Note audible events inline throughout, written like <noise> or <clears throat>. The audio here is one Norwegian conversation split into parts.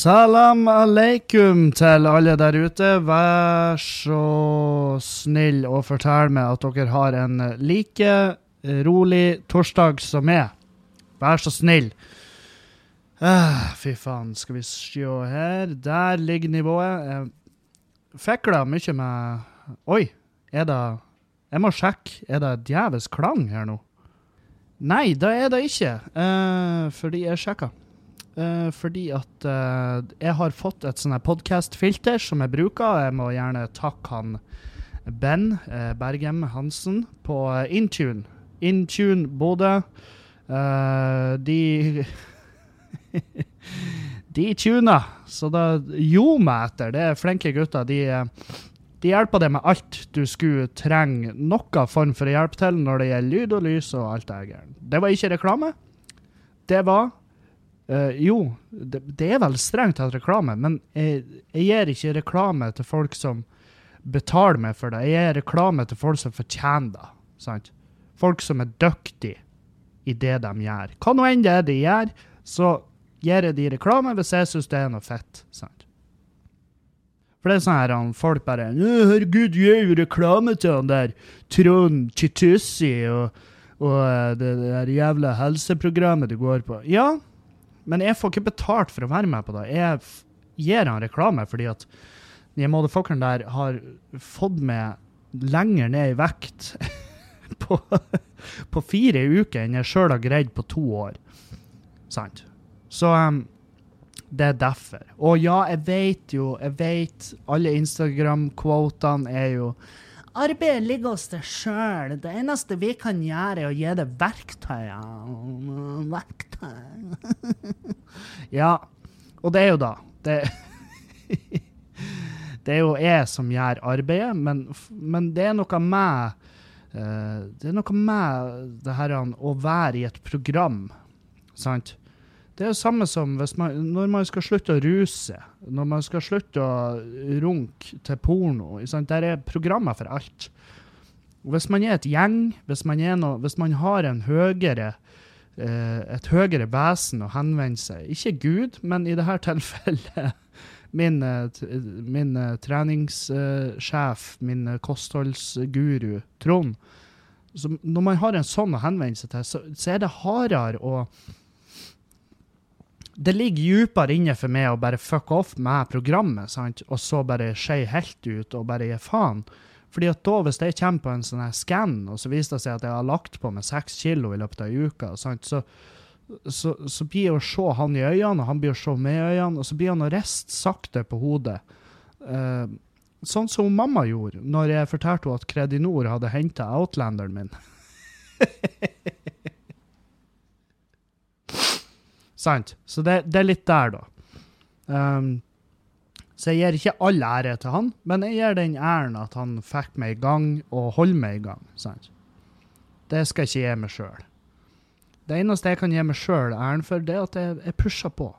Salam aleikum til alle der ute. Vær så snill å fortelle meg at dere har en like rolig torsdag som meg. Vær så snill. Ah, fy faen, skal vi se her. Der ligger nivået. Jeg fikla mye med Oi, er det Jeg må sjekke. Er det djevelsk klang her nå? Nei, det er det ikke. eh, fordi jeg sjekka. Eh, fordi at uh, jeg har fått et sånn podkast-filter som jeg bruker. Jeg må gjerne takke han Ben uh, Bergem Hansen på Intune. Intune Bodø. De <laughs> De tuner, så da gjorde meg etter. Det er flinke gutter. De, de hjelper deg med alt du skulle trenge noen form for hjelp til når det gjelder lyd og lys og alt det der. Det var ikke reklame. Det var Eh, jo, det, det, er vel strengt tatt reklame, men jeg, jeg, gir ikke reklame til folk som betaler meg for det. Jeg gir reklame til folk som fortjener det. Sant? Folk som er dyktige i det de gjør. Hva nå enn det er de gjør, så gir jeg de reklame hvis jeg syns det er noe fett. Sant? For det er sånn her folk bare 'Herregud, gjør jo reklame til han der Trond Chitussi og, og eh, det, det der jævla helseprogrammet du går på'. Ja, men jeg får ikke betalt for å være med på det. Jeg gir han reklame fordi at de motherfuckeren der har fått meg lenger ned i vekt <laughs> på, på, fire uker enn jeg sjøl har greid på to år. Sant? Så um, det er derfor. Og ja, jeg vet jo Jeg vet Alle Instagram-kvotene er jo Arbeidet ligger hos deg sjøl. Det eneste vi kan gjøre, er å gi deg verktøy. Verktøy <laughs> Ja, og det er jo da Det, <laughs> det er jo jeg som gjør arbeidet, men, men det er noe med uh, Det er noe med det her å være i et program, sant? Det er det samme som man, når man skal slutte å ruse, når man skal slutte å runke til porno. Der er programmer for alt. Hvis man er et gjeng, hvis man, noe, hvis man har høyere, eh, et høyere vesen å henvende seg Ikke Gud, men i dette tilfellet <laughs> min, eh, min eh, treningssjef, min kostholdsguru, Trond. Så når man har en sånn å henvende seg til, så, så er det hardere å det ligger dypere inne for meg å bare fuck off med programmet, sant? og så bare skeie helt ut og bare gi faen. Fordi at da, hvis jeg kommer på en sånn her skann, og så viser det seg at jeg har lagt på meg seks kilo i løpet av ei uke, sant? Så, så, så, blir jeg å se han i øynene, og han blir å se meg i øynene, og så blir han å riste sakte på hodet. Uh, sånn som mamma gjorde når jeg fortalte henne at Kredinor hadde henta Outlanderen min. <laughs> Sant? Så det, det, er litt der, da. Um, så jeg gir ikke all ære til han, men jeg gir den æren at han fikk meg i gang og holder meg i gang. Sant? Det skal jeg ikke gi meg sjøl. Det eneste jeg kan gi meg sjøl æren for, det er at jeg, jeg pusher på.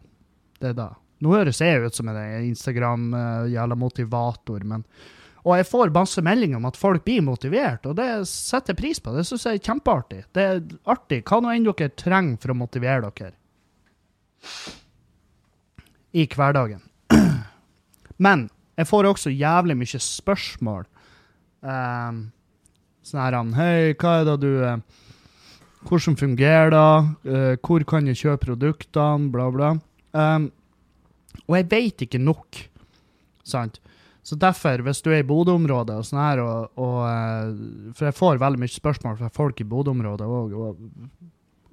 Det da. Nå høres jeg ut som en Instagram-jævla uh, motivator, men og jeg får masse meldinger om at folk blir motivert, og det setter jeg pris på. Det syns jeg er kjempeartig. Det er artig. Hva nå enn dere trenger for å motivere dere i hverdagen. <clears throat> Men jeg får også jævlig mye spørsmål. Um, sånn her Hei, hva er det du uh, Hvordan fungerer det? Uh, hvor kan jeg kjøpe produktene? Bla, bla. Um, og jeg veit ikke nok, sant? Så derfor, hvis du er i Bodø-området og sånn her, og, og, uh, For jeg får veldig mye spørsmål fra folk i Bodø-området òg,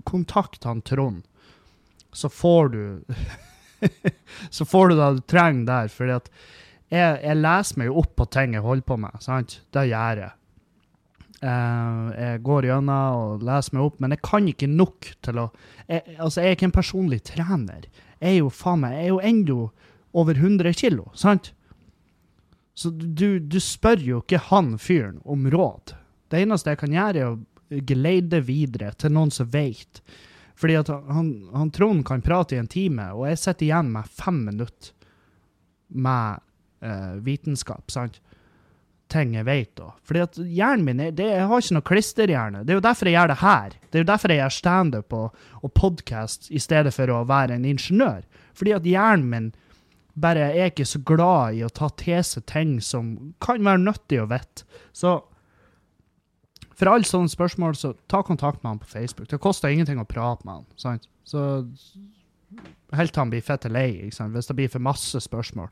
kontakt han Trond så får du <laughs> Så får du det du trenger der. at jeg, jeg, leser meg jo opp på ting jeg holder på med. sant? Det gjør jeg. Uh, jeg går gjennom og leser meg opp, men jeg kan ikke nok til å jeg, Altså, jeg er ikke en personlig trener. Jeg er jo faen meg, jeg er jo ennå over 100 kilo, sant? Så du, du spør jo ikke han fyren om råd. Det eneste jeg kan gjøre, er å geleide videre til noen som vet. Fordi at han, han Trond kan prate i en time, og jeg sitter igjen med fem minutter med uh, vitenskap, sant? ting jeg vet. da. Fordi at hjernen min er, det, Jeg har ikke noe klisterhjerne. Det er jo derfor jeg gjør det her. Det er jo derfor jeg gjør standup og, og podkast i stedet for å være en ingeniør. Fordi at hjernen min bare er ikke så glad i å ta til seg ting som kan være nyttig å vite. Så for alle sånne spørsmål, så ta kontakt med han på Facebook. Det koster ingenting å prate med han. sant? Så Helt til han blir fette lei, hvis det blir for masse spørsmål.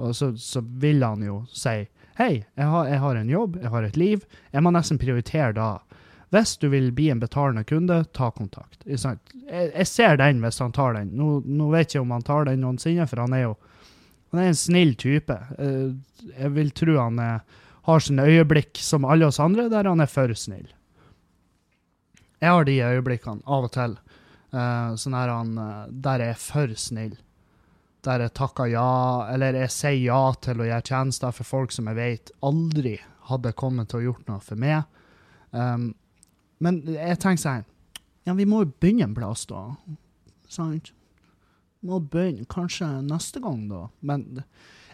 Og så, så vil han jo si Hei, jeg har, jeg har, en jobb, jeg har et liv. Jeg må nesten prioritere da. Hvis du vil bli en betalende kunde, ta kontakt. Jeg, jeg, ser den hvis han tar den. Nå, nå, vet jeg ikke om han tar den noensinne, for han er jo han er en snill type. Eh, jeg vil tro han er, har sine øyeblikk som alle oss andre, der han er for snill. Jeg har de øyeblikkene av og til. Uh, sånn her han, uh, der jeg er for snill. Der jeg takker ja, eller jeg sier ja til å gjøre tjenester for folk som jeg vet aldri hadde kommet til å gjort noe for meg. Um, men jeg tenker sånn Ja, vi må jo begynne en plass, da. Sant? Må begynne kanskje neste gang, da. Men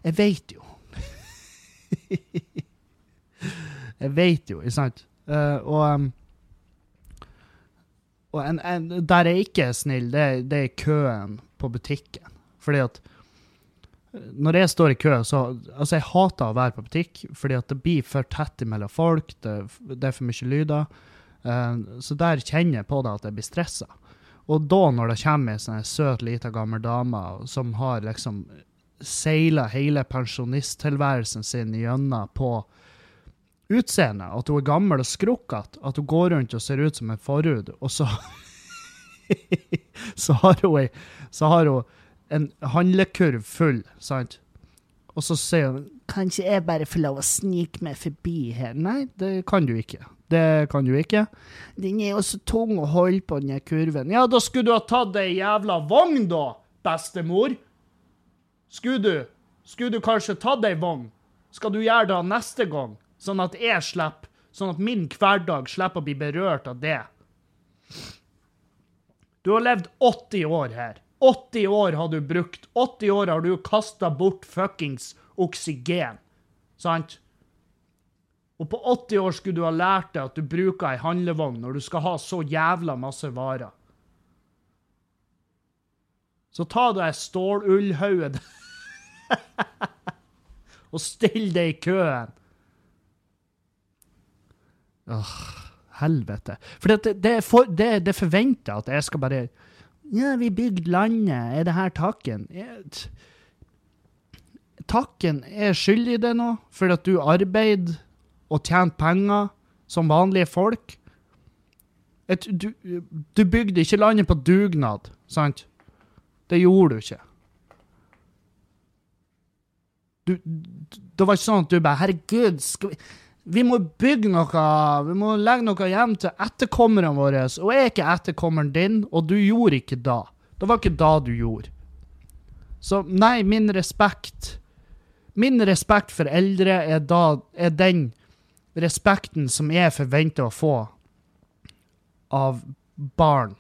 jeg veit jo. <laughs> jeg veit jo, ikke sant? Uh, og og en, en, der jeg ikke er snill, det, det er køen på butikken. Fordi at eh, når jeg står i kø, så Altså, jeg hater å være på butikk, fordi at det blir for tett mellom folk. Det, det er for mye lyder. Uh, så der kjenner jeg på det at jeg blir stressa. Og da, når det kommer ei sånn søt, lita gammel dame som har liksom seila hele pensjonisttilværelsen sin gjennom på utseendet, at hun er gammel og skrukkete, at hun går rundt og ser ut som en forhud, og så <laughs> så, har hun, så har hun en handlekurv full, sant? Og så sier hun Kan ikke jeg bare få lov å snike meg forbi her? Nei, det kan du ikke. Det kan du ikke. Den er jo så tung å holde på, den kurven. Ja, da skulle du ha tatt ei jævla vogn, da, bestemor. Skulle du? Skulle du kanskje tatt ei vogn? Skal du gjøre det neste gang? Sånn at jeg slipper, sånn at min hverdag slipper å bli berørt av det. Du har levd 80 år her. 80 år har du brukt. 80 år har du kasta bort fuckings oksygen. Sant? Og på 80 år skulle du ha lært deg at du bruker ei handlevogn når du skal ha så jævla masse varer. Så ta deg stålullhauget <laughs> og still deg i køen. Åh, helvete. For det, det, for, det, det forventer at jeg skal bare Ja, vi bygde landet. Er det her takken? Jeg, takken er skyldig i det nå, for at du arbeider og tjente penger som vanlige folk. Et, du, du, bygde ikke landet på dugnad, sant? Det gjorde du ikke. Du, det var ikke sånn at du bare Herregud, skal vi vi må bygge noe, vi må legge noe hjem til etterkommerne våre. Og jeg er ikke etterkommeren din, og du gjorde ikke da. Det var ikke da du gjorde. Så nei, min respekt Min respekt for eldre er, da, er den respekten som jeg forventer å få av barn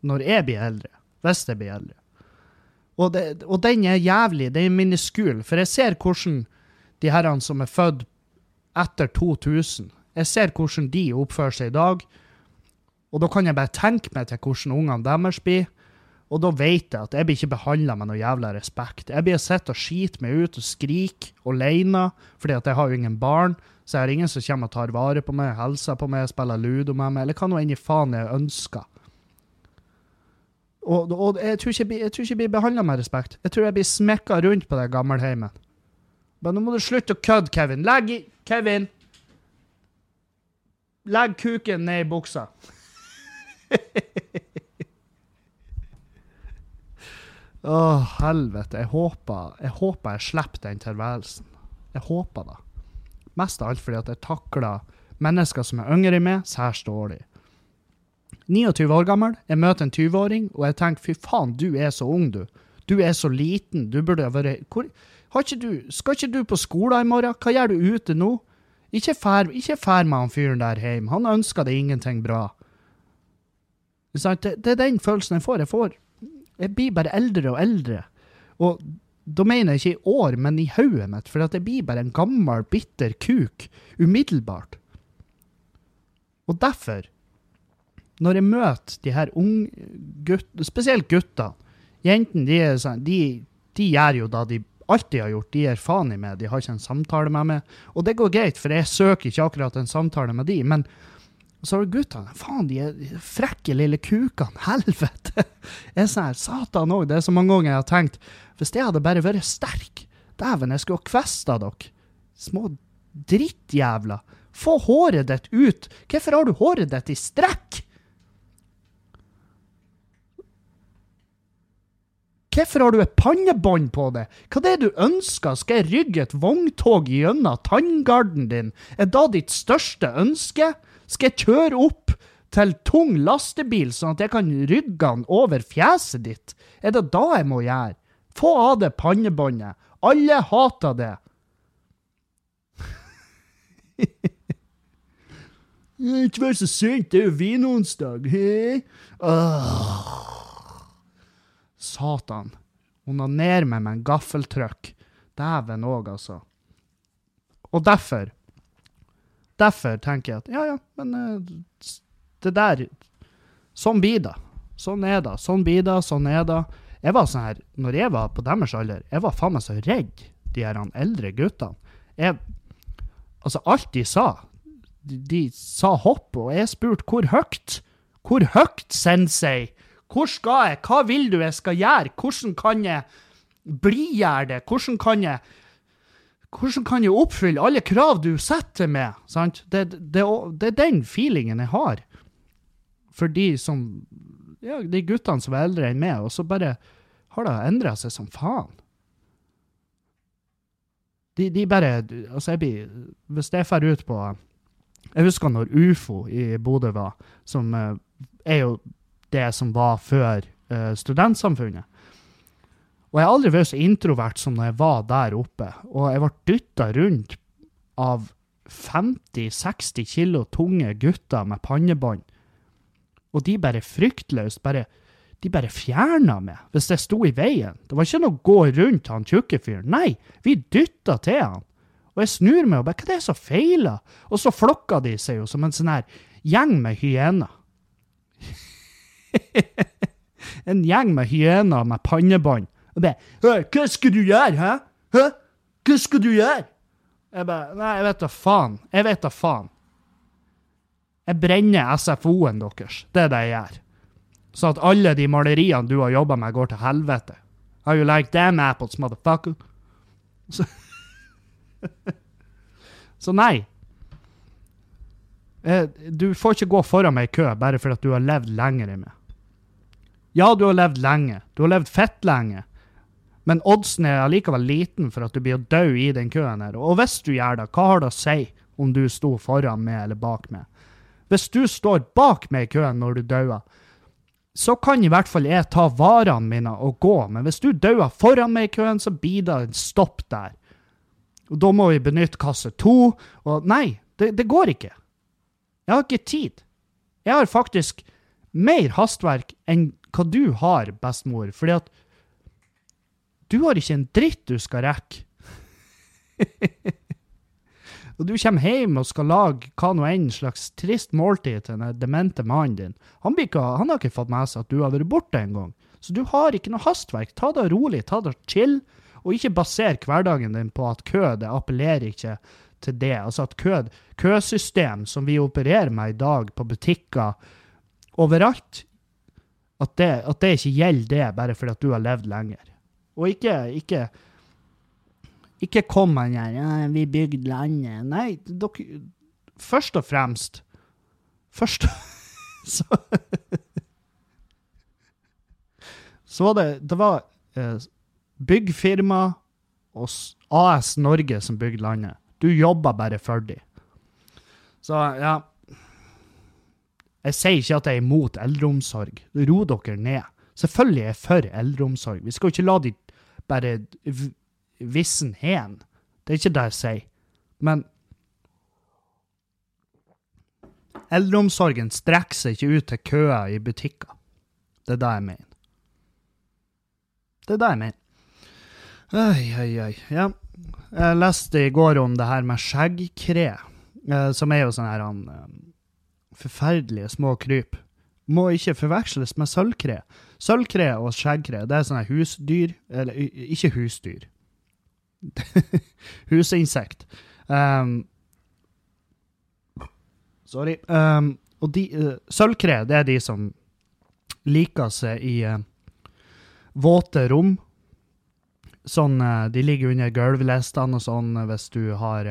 når jeg blir eldre. Hvis jeg blir eldre. Og, det, og den er jævlig. Den er miniskul. For jeg ser hvordan de herrene som er født etter 2000. Jeg ser hvordan de oppfører seg i dag, og da kan jeg bare tenke meg til hvordan ungene deres blir. Og da vet jeg at jeg blir ikke behandla med noe jævla respekt. Jeg blir sett og skite meg ut og skrike alene, fordi at jeg har jo ingen barn. Så jeg har ingen som kommer og tar vare på meg, hilser på meg, spiller ludo med meg, eller hva nå enn i faen jeg ønsker. Og, og jeg, tror ikke, jeg tror ikke jeg blir behandla med respekt. Jeg tror jeg blir smekka rundt på det gammelheimen. Men nå må du slutte å kødde, Kevin. Legg i Kevin! Legg kuken ned i buksa. Å, oh, helvete. Jeg håper, jeg håper jeg slipper den tilværelsen. Jeg håper det. Mest av alt fordi at jeg takler mennesker som er yngre enn meg, særs dårlig. 29 år gammel, jeg møter en 20-åring, og jeg tenker fy faen, du er så ung, du. Du er så liten, du burde ha vært Hvor ikke du, skal ikke du på skolen i morgen? Hva gjør du ute nå? Ikke fær, ikke fær med han fyren der hjem. Han ønsker deg ingenting bra. Det, det, er den følelsen jeg får. Jeg får Jeg blir bare eldre og eldre. Og da mener jeg ikke i år, men i hodet mitt, for at jeg blir bare en gammel, bitter kuk umiddelbart. Og derfor, når jeg møter de her unge guttene, spesielt guttene Jentene de, sånn, de, de gjør jo da de alltid har gjort. De gir faen i meg, de har ikke en samtale med meg. Og det går greit, for jeg søker ikke akkurat en samtale med de, men så har du guttene. Faen, de er frekke lille kukene. <laughs> Helvete! Jeg er sånn her, Satan òg. Det er så mange ganger jeg har tenkt Hvis jeg hadde bare vært sterk Dæven, jeg skulle ha kvesta dere. Små drittjævler. Få håret ditt ut. Hvorfor har du håret ditt i strekk? Hvorfor har du et pannebånd på det? Hva det er du ønsker? Skal jeg rygge et vogntog gjennom tanngarden din? Er da ditt største ønske? Skal jeg kjøre opp til tung lastebil, sånn at jeg kan rygge den over fjeset ditt? Er det da jeg må gjøre? Få av det pannebåndet. Alle hater det. <laughs> Ikke vær så sint, det er jo vinonsdag. Satan. Onaner meg med en gaffeltrykk. Dæven òg, altså. Og derfor Derfor tenker jeg at ja, ja, men uh, det der Sånn blir det. Sånn er det. Sånn blir det. Sånn er det. Jeg var sånn her, når jeg var på deres alder, jeg var faen meg så redd de her eldre guttene. Jeg, altså, alt de sa de, de sa hopp, og jeg spurte hvor høyt. Hvor høyt, sensei? Hvor skal jeg? Hva vil du jeg skal gjøre? Hvordan kan jeg blidgjøre det? Hvordan kan jeg hvordan kan jeg oppfylle alle krav du setter meg? Sant? Det, det, det, er den feelingen jeg har for de som ja, de guttene som er eldre enn meg, og så bare har det endra seg som faen. De, de bare Altså, jeg blir Hvis jeg drar ut på Jeg husker når UFO i Bodø var, som uh, er jo det som var før uh, studentsamfunnet. Og jeg har aldri vært så introvert som når jeg var der oppe. Og jeg ble dytta rundt av 50-60 kilo tunge gutter med pannebånd. Og de bare fryktløst bare De bare fjerna meg hvis jeg sto i veien. Det var ikke noe å gå rundt han tjukke fyren. Nei, vi dytta til han. Og jeg snur meg og bare Hva er det som feiler? Og så flokka de seg jo som en sånn her gjeng med hyener. <laughs> en gjeng med hyener med pannebånd. Og bare 'Hva skal du gjøre, hæ? Hæ? Hva skal du gjøre?' Jeg bare Nei, jeg vet da faen. Jeg vet da faen. Jeg brenner SFO-en deres. Det er det jeg gjør. Så at alle de maleriene du har jobba med, går til helvete. How you like them apples, motherfucker? Så, <laughs> Så nei. Eh, du får ikke gå foran meg i kø bare fordi du har levd lenger enn meg. Ja, du har levd lenge. Du har levd fett lenge. Men oddsen er allikevel liten for at du blir død dø i den køen her. Og hvis du gjør det, hva har det å si om du sto foran meg eller bak meg? Hvis du står bak meg i køen når du dauer, så kan i hvert fall jeg ta varene mine og gå, men hvis du dauer foran meg i køen, så blir det en stopp der. Og da må vi benytte kasse to, og nei, det, det går ikke. Jeg har ikke tid. Jeg har faktisk mer hastverk enn hva du har, bestemor, fordi at du har ikke en dritt du skal rekke. <laughs> og du kommer hjem og skal lage hva nå enn slags trist måltid til den demente mannen din. Han, ikke, han, har ikke fått med seg at du har vært borte en gang. Så du har ikke noe hastverk. Ta det rolig, ta det chill, og ikke baser hverdagen din på at kø det appellerer ikke til det. Altså at kø, køsystem som vi opererer med i dag på butikker overalt, at det, at det ikke gjelder det bare fordi at du har levd lenger. Og ikke, ikke ikke kom han her ja, 'Vi bygde landet'. Nei, dere Først og fremst Først <laughs> Så Så var det Det var eh, byggfirma og AS Norge som bygde landet. Du jobba bare for dem. Så ja Jeg sier ikke at jeg er imot eldreomsorg. Ro dere ned. Selvfølgelig er jeg for eldreomsorg. Vi skal jo ikke la de bare vissen hen. Det er ikke det jeg sier. Men eldreomsorgen strekker seg ikke ut til køer i butikker. Det er det jeg mener. Det er det jeg mener. Oi, oi, oi. Ja. Jeg leste i går om det her med skjeggkre, eh, som er jo sånn her han, eh, forferdelige små kryp. Må ikke forveksles med sølvkre. Sølvkre og skjeggkre, det er sånne husdyr, eller ikke husdyr. <laughs> Husinsekt. Um, sorry. Um, og de, uh, sølvkre, det er de som liker seg i uh, våte rom. Sånn, uh, de ligger under gulvlistene og sånn hvis du har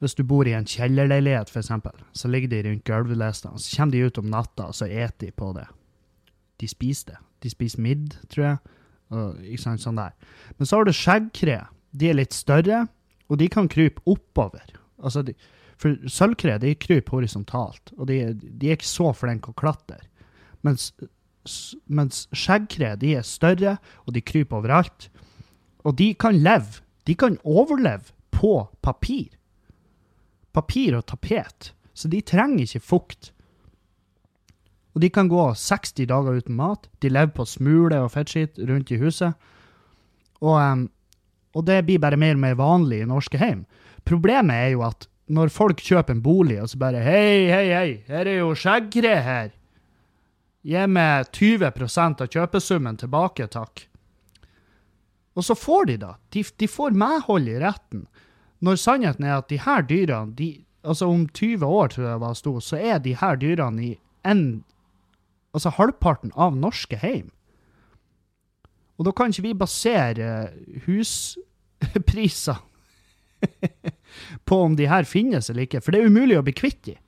Hvis du bor i en kjellerleilighet, eksempel, så ligger de rundt gulvlistene. Så kommer de ut om natta, og så eter de på det. De spiser det. De spiser midd, tror jeg. Og, ikke sant, sånn der. Men så har du skjeggkre. De er litt større, og de kan krype oppover. Altså, de, for sølvkre de kryper horisontalt, og de, de er ikke så flinke å klatre. Mens, mens skjeggkre de er større, og de kryper overalt. Og de kan leve. De kan overleve på papir. Papir og tapet. Så de trenger ikke fukt. Og de kan gå 60 dager uten mat. De lever på smule og fettskitt rundt i huset. Og, og det blir bare mer og mer vanlig i norske hjem. Problemet er jo at når folk kjøper en bolig, og så bare Hei, hei, hei, her er jo skjeggkre her. Gi meg 20% av kjøpesummen tilbake, takk. Og så får de da. De, de får medhold i retten. Når sannheten er at de her dyrene, de, altså om 20 år tror jeg var sto, så er de her dyrene i en, altså halvparten av norske heim. Og da kan ikke vi basere huspriser <laughs> på om de her finnes eller ikke, for det er umulig å bli kvitt de.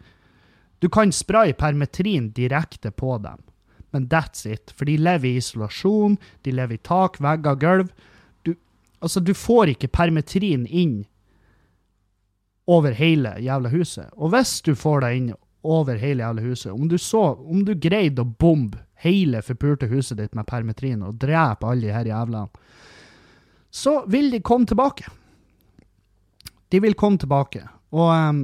Du kan spraye permetrin direkte på dem, men that's it. For de lever i isolasjon, de lever i tak, vegger, gulv. Du, altså, du får ikke permetrin inn over hele jævla huset. Og hvis du får deg inn over hele jævla huset, om du, så, om du greide å bombe hele forpulte huset ditt med permetrin og drepe alle de her jævlene, så vil de komme tilbake. De vil komme tilbake. Og um,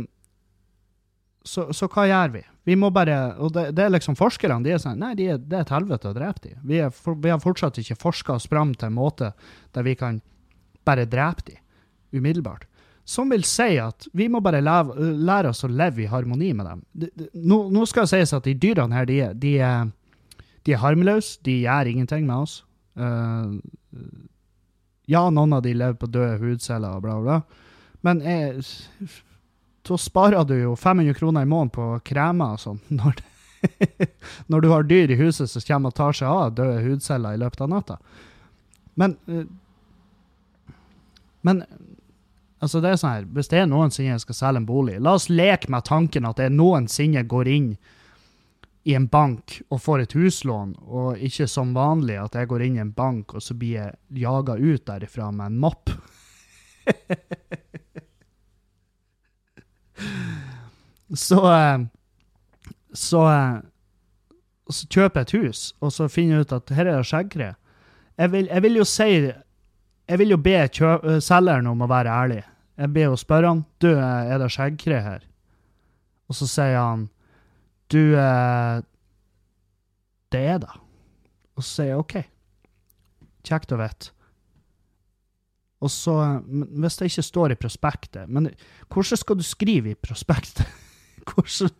så, så hva gjør vi? Vi må bare, og det, det er liksom Forskerne de er sånn Nei, de er, det er et helvete å drepe dem. Vi, vi har fortsatt ikke forska oss fram til en måte der vi kan bare drepe dem umiddelbart. Som vil si at vi må bare leve, lære oss å leve i harmoni med dem. De, de, Nå, nå skal det sies at de dyrene her, de, de, de er harmløse. De gjør ingenting med oss. Uh, ja, noen av de lever på døde hudceller og bla, bla. Men jeg, så sparer du jo 500 kroner i måneden på kremer og sånn. <laughs> Når, når du har dyr i huset som kommer og tar seg av døde hudceller i løpet av natta. Men uh, Men altså det er sånn her, hvis det er noensinne jeg skal selge en bolig, la oss leke med tanken at jeg noensinne går inn i en bank og får et huslån, og ikke som vanlig at jeg går inn i en bank og så blir jeg jaga ut derifra med en mopp. <laughs> så eh, så, eh, så kjøper jeg et hus, og så finner jeg ut at her er det skjeggkre. Jeg jeg vil jo si Jeg vil jo be selgeren om å være ærlig. Jeg ber jo spørre han du, er det skjeggkre her. Og så sier han du Det er det. Og så sier jeg OK. Kjekt å vite. Og så, Hvis det ikke står i prospektet Men hvordan skal du skrive i prospektet? <laughs> Hvordan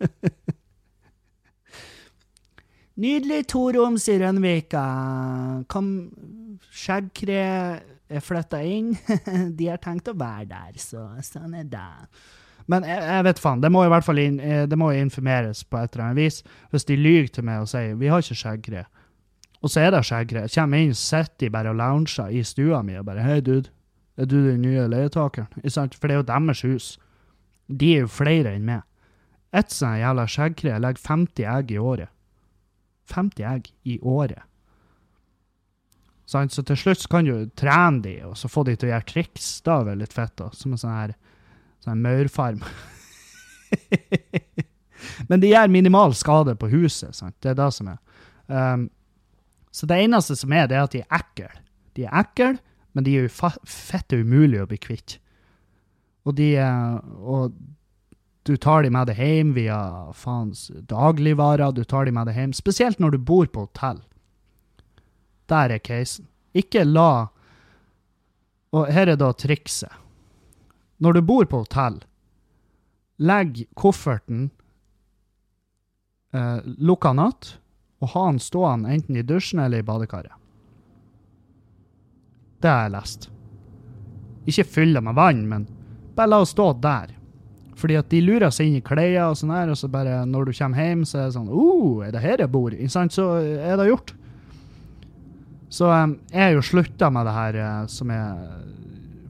Nydelig torom, sier Rønvika. Kom, skjeggkre er flytta inn. <laughs> De har tenkt å være der, så sånn er det. Men jeg, jeg vet faen, det må i hvert fall inn, eh, det må informeres på et eller annet vis. Hvis de lyver til meg og sier vi har ikke skjeggkre, og så er det skjeggkre, kommer jeg inn, sitter de bare og lounger i stua mi og bare hei, dude, er du den nye leietakeren? For det er jo deres hus. De er jo flere enn meg. Et sånt jævla skjeggkre legger 50 egg i året. 50 egg i året. Sant? Så til slutt kan du trene de, og så få de til å gjøre triks. Da er det litt fett, da. Som en sånn her sånn maurfarm. <laughs> Men de gjør minimal skade på huset. Sant? Det er det som er. Um, så det eneste som er, det er at de er ekle. De er ekle, men de er jo fette umulig å bli kvitt. Og de er Og du tar de med deg hjem via faens dagligvarer. Du tar de med deg hjem, spesielt når du bor på hotell. Der er casen. Ikke la Og her er da trikset. Når du bor på hotell, legg kofferten eh, lukka natt, og ha den stående enten i dusjen eller i badekaret. Det har jeg lest. Ikke fyll det med vann, men bare la det stå der. Fordi at de lurer seg inn i klær og sånn her, og så bare når du kommer hjem, så er det sånn oh, er det her jeg bor? Så er det gjort. Så um, jeg har jo slutta med det her uh, som jeg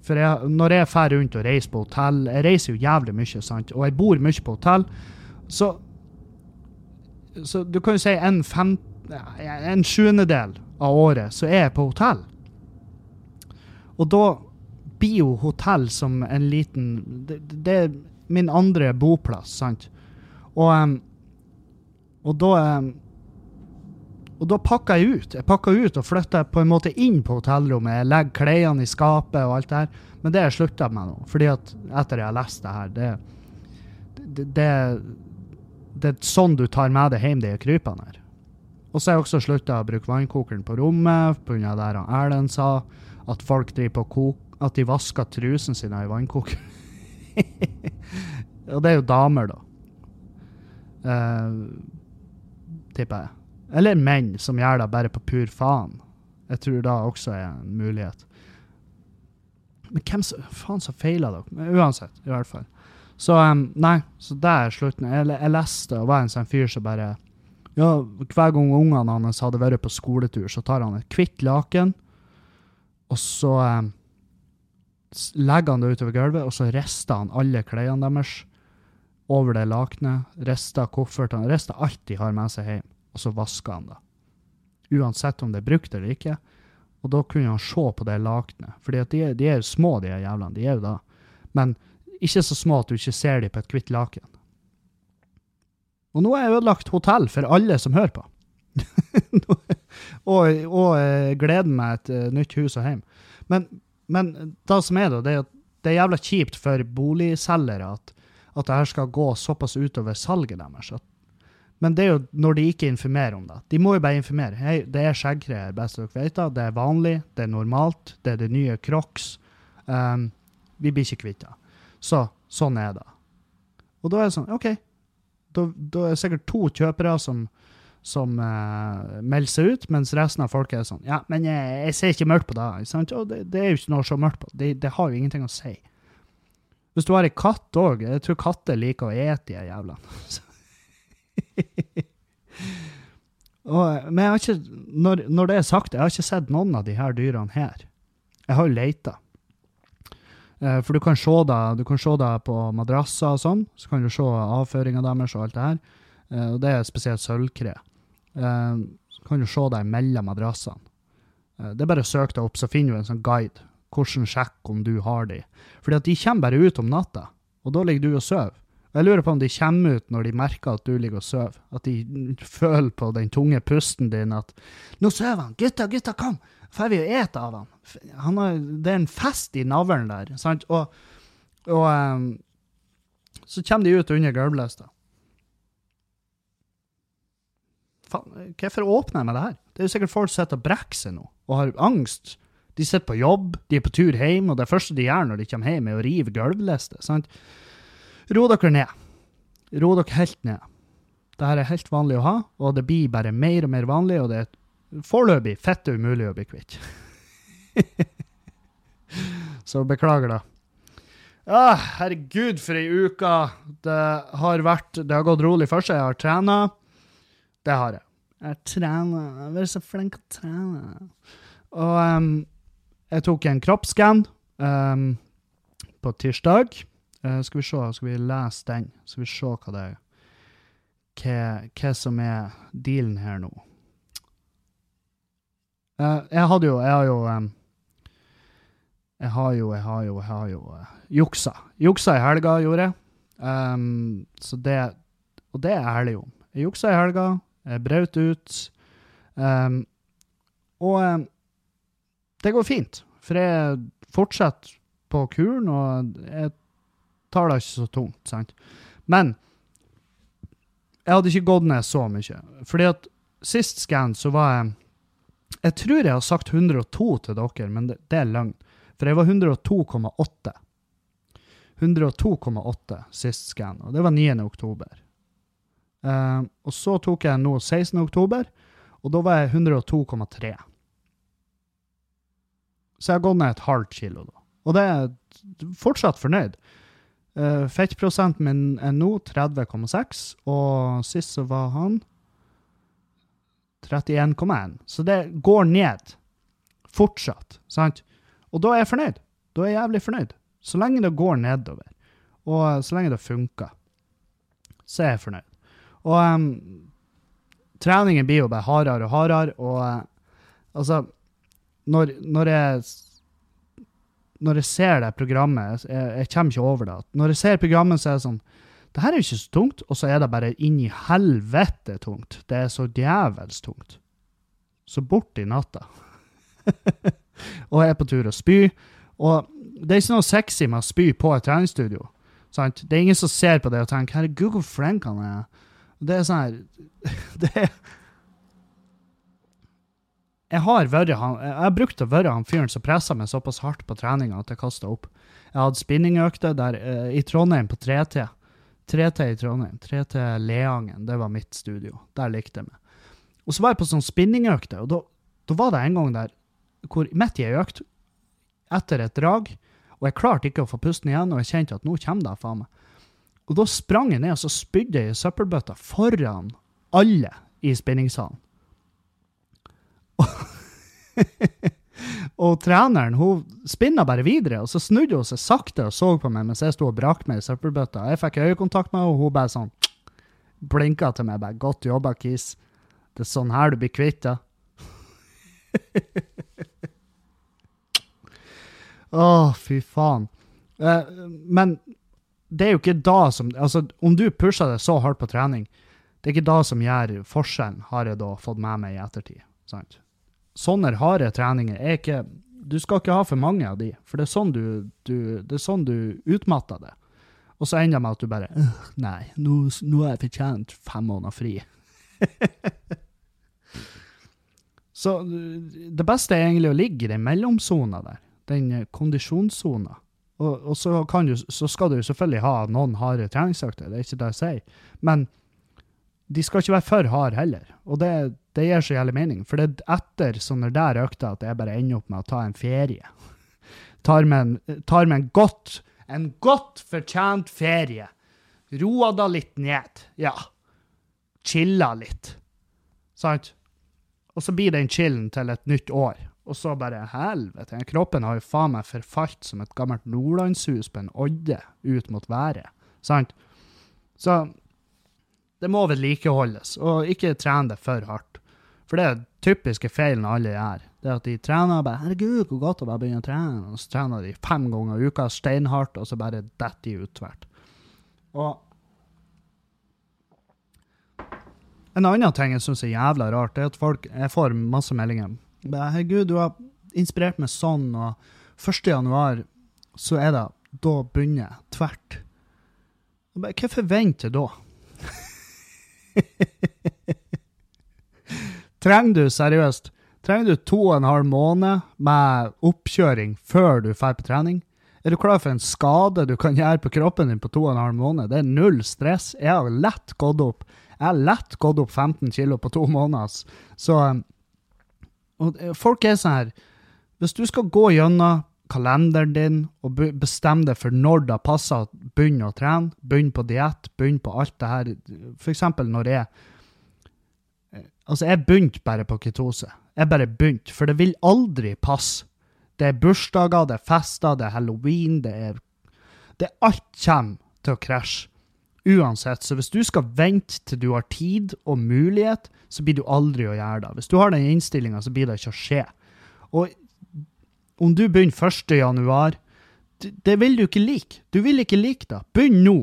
For jeg, når jeg drar rundt og reiser på hotell Jeg reiser jo jævlig mye, sant? og jeg bor mye på hotell. Så, så du kan jo si en, fem, en sjuendedel av året så er jeg på hotell. Og da blir jo hotell som en liten Det, det er min andre boplass, sant? Og, um, og da um, og da pakka jeg ut. Jeg pakka ut og flytta på en måte inn på hotellrommet. Jeg legger klærne i skapet og alt det her. Men det har jeg slutta med nå. fordi at etter jeg har lest det her, det, det, det, det er sånn du tar med deg hjem de krypene her. Og så har jeg også slutta å bruke vannkokeren på rommet pga. det Erlend sa, at folk driver på kok at de vasker trusen sine i vannkokeren. <laughs> og det er jo damer, da. Uh, tipper jeg. Eller menn som gjør det bare på pur faen. Jeg tror da også er en mulighet. Men hvem som, faen som feila dere? Men uansett, i hvert fall. Så um, nei, så det er slutten. Jeg, jeg leste og var en sånn fyr som bare ja, Hver gang ungene hans hadde vært på skoletur, så tar han et hvitt laken, og så um, legger han det utover gulvet, og så rister han alle klærne deres over det lakenet. Rister koffertene, rister alt de har med seg hjem og så vaska han det. Uansett om det er brukt eller ikke. Og da kunne han se på det lakenet. For de, de, er jo små, de jævlene. De er jo da. Men ikke så små at du ikke ser dem på et hvitt laken. Og nå er jeg ødelagt hotell for alle som hører på. <laughs> og, og uh, gleder meg et uh, nytt hus og hjem. Men, men det som er, da, det er at det er jævla kjipt for boligselgere at, at det her skal gå såpass utover salget deres. At men det er jo når de ikke informerer om det. De må jo bare informere. Hei, det er skjeggkreer, best dere vet. Det er vanlig, det er normalt, det er det nye Crocs. Um, vi blir ikke kvitt det. Så sånn er det. Og da er det sånn, OK. Da, da er det sikkert to kjøpere som, som uh, melder seg ut, mens resten av folket er sånn Ja, men jeg, jeg ser ikke mørkt på det. Sant? Og det, det er jo ikke noe så mørkt på. Det, det har jo ingenting å si. Hvis du har ei katt òg Jeg tror katter liker å ete de jævlene. <laughs> Og, men jeg har ikke, når, når, det er sagt, jeg har ikke sett noen av de her dyrene her. Jeg har jo leita. Eh, for du kan se du kan se deg på madrasser og sånn. Så kan du se avføringa deres og alt det her. Eh, og det er spesielt sølvkre. Eh, så kan du se det mellom madrassene. Eh, det er bare å søke deg opp, så finner du en sånn guide. Hvordan sjekke om du har de. Fordi at de kommer bare ut om natta, og da ligger du og sover. Jeg lurer på om de kommer ut når de merker at du ligger og sover. At de føler på den tunge pusten din at 'Nå sover han! Gutta, gutta, kom! Får vi å ete av han?' han har, det er en fest i navlen der. sant? Og, og um, så kommer de ut under gulvlista. Faen, hvorfor åpner jeg med det her? Det er jo sikkert folk som sitter og brekker seg nå, og har angst. De sitter på jobb, de er på tur hjem, og det første de gjør når de kommer hjem, er å rive gulvlister. sant? Ro dere ned. Ro dere helt ned. Dette er helt vanlig å ha, og det blir bare mer og mer vanlig, og det er foreløpig fette umulig å bli kvitt. <laughs> Så beklager, da. Å, herregud, for ei uke det har vært. Det har gått rolig for seg. Jeg har trena. Det har jeg. Jeg trener. Jeg har vært så flink til å trene. Og um, jeg tok en kroppsskann um, på tirsdag. Uh, skal vi se, skal vi lese den? Skal vi se hva det er hva, hva som er dealen her nå. Uh, jeg hadde jo Jeg har jo Jeg har jo, jeg har jo, jeg har jo juksa. Juksa i helga, gjorde jeg. Um, så det Og det er jeg ærlig om. Jeg juksa i helga. Jeg brøt ut. Um, og um, det går fint, for jeg fortsetter på kuren, og jeg tar det ikke så tungt. sant? Men jeg hadde ikke gått ned så mye. Fordi at sist scan så var jeg Jeg tror jeg har sagt 102 til dere, men det, det er løgn. For jeg var 102,8. 102,8 sist scan, og det var 9. oktober. Uh, og så tok jeg nå 16. oktober, og da var jeg 102,3. Så jeg har gått ned et halvt kilo, da. Og det er fortsatt fornøyd. Uh, fettprosenten min er nå 30,6, og sist så var han 31,1. Så det går ned. Fortsatt. Sant? Og da er jeg fornøyd. Da er jeg jævlig fornøyd. Så lenge det går nedover, og så lenge det funker, så er jeg fornøyd. Og um, treningen blir jo bare hardere og hardere, og uh, altså når, når, jeg når jeg ser det programmet jeg, jeg, kommer ikke over det. Når jeg ser programmet, så er det sånn Det her er jo ikke så tungt, og så er det bare inni helvete tungt. Det er så djevelsk tungt. Så bort i natta. <laughs> og jeg er på tur å spy. Og det er ikke noe sexy med å spy på et treningsstudio. Sant? Det er ingen som ser på det og tenker 'herregud, hvor flink han er'. Det er sånn her <laughs> Det er jeg har, han, jeg har brukt å være han fyren som pressa meg såpass hardt på treninga at jeg kasta opp. Jeg hadde spinningøkter der uh, i Trondheim på 3T. 3T i Trondheim. 3T Leangen, det var mitt studio. Der likte jeg meg. Og så var jeg på sånn spinningøkter, og da var det en gang der hvor midt i ei økt, etter et drag, og jeg klarte ikke å få pusten igjen, og jeg kjente at nå kommer det faen meg. Og da sprang jeg ned og så spydde jeg i søppelbøtta foran alle i spinningsalen. <laughs> og treneren hun spinna bare videre, og så snudde hun seg sakte og så på meg mens jeg sto og brakk meg i søppelbøtta. Jeg fikk øyekontakt med henne, og hun bare sånn blinka til meg. bare, 'Godt jobba, Kis. Det er sånn her du blir kvitt det.' <laughs> Å, fy faen. Eh, men det er jo ikke da som Altså, om du pusher deg så hardt på trening, det er ikke da som gjør forskjellen, har jeg da fått med meg i ettertid. sant? Sånne harde treninger er ikke Du skal ikke ha for mange av de, for det er sånn du, du, det er sånn du utmatter det. Og så ender det med at du bare Nei, nå, nå har jeg fortjent fem måneder fri. <laughs> så det beste er egentlig å ligge i den mellomsona der den kondisjonssona. Og, og så, du, så, skal du selvfølgelig ha noen harde treningsøkter, det er ikke det jeg sier. Men de skal ikke være for harde heller. Og det, det gir så jævlig mening. For det er etter sånne der økter at jeg bare ender opp med å ta en ferie. <laughs> Tar med en, tar med en godt en godt fortjent ferie. Roa da litt ned. Ja. Chilla litt. Sant? Og så blir den chillen til et nytt år. Og så bare helvete. Kroppen har jo faen meg forfalt som et gammelt nordlandshus på en odde ut mot været. Sant? Så det må vedlikeholdes, og ikke trene det for hardt. For det er typiske feilen alle gjør. Det er at de trener bare 'Herregud, hvor godt å bare begynne å trene.' Og så trener de fem ganger i uka steinhardt, og så bare detter de ut tvert. Og en annen ting jeg syns er jævla rart, er at folk Jeg får masse meldinger Bare, Herregud, du har inspirert meg sånn, og 1. januar så er det Da begynner jeg tvert. Hva forventer du da? <laughs> Trenger du seriøst Trenger du to og en halv måned med oppkjøring før du drar på trening? Er du klar for en skade du kan gjøre på kroppen din på to og en halv måned? Det er null stress. Jeg har lett gått opp Jeg har lett gått opp 15 kilo på to måneder. Så og eh, folk er sånn her Hvis du skal gå gjennom kalenderen din og bestemme deg for når det passer å begynne å trene, begynne på diett, begynne på alt det her eksempel når jeg eh, Altså, jeg begynte bare på ketose. Jeg bare begynte, for det vil aldri passe. Det er bursdager, det er fester, det er halloween, det er Det Alt kommer til å krasje. Uansett. Så hvis du skal vente til du har tid og mulighet, så blir du aldri å gjøre det. Hvis du har den innstillinga, så blir det ikke å skje. Og om du begynner 1. januar, det, vil du ikke like. Du vil ikke like det. Begynn nå.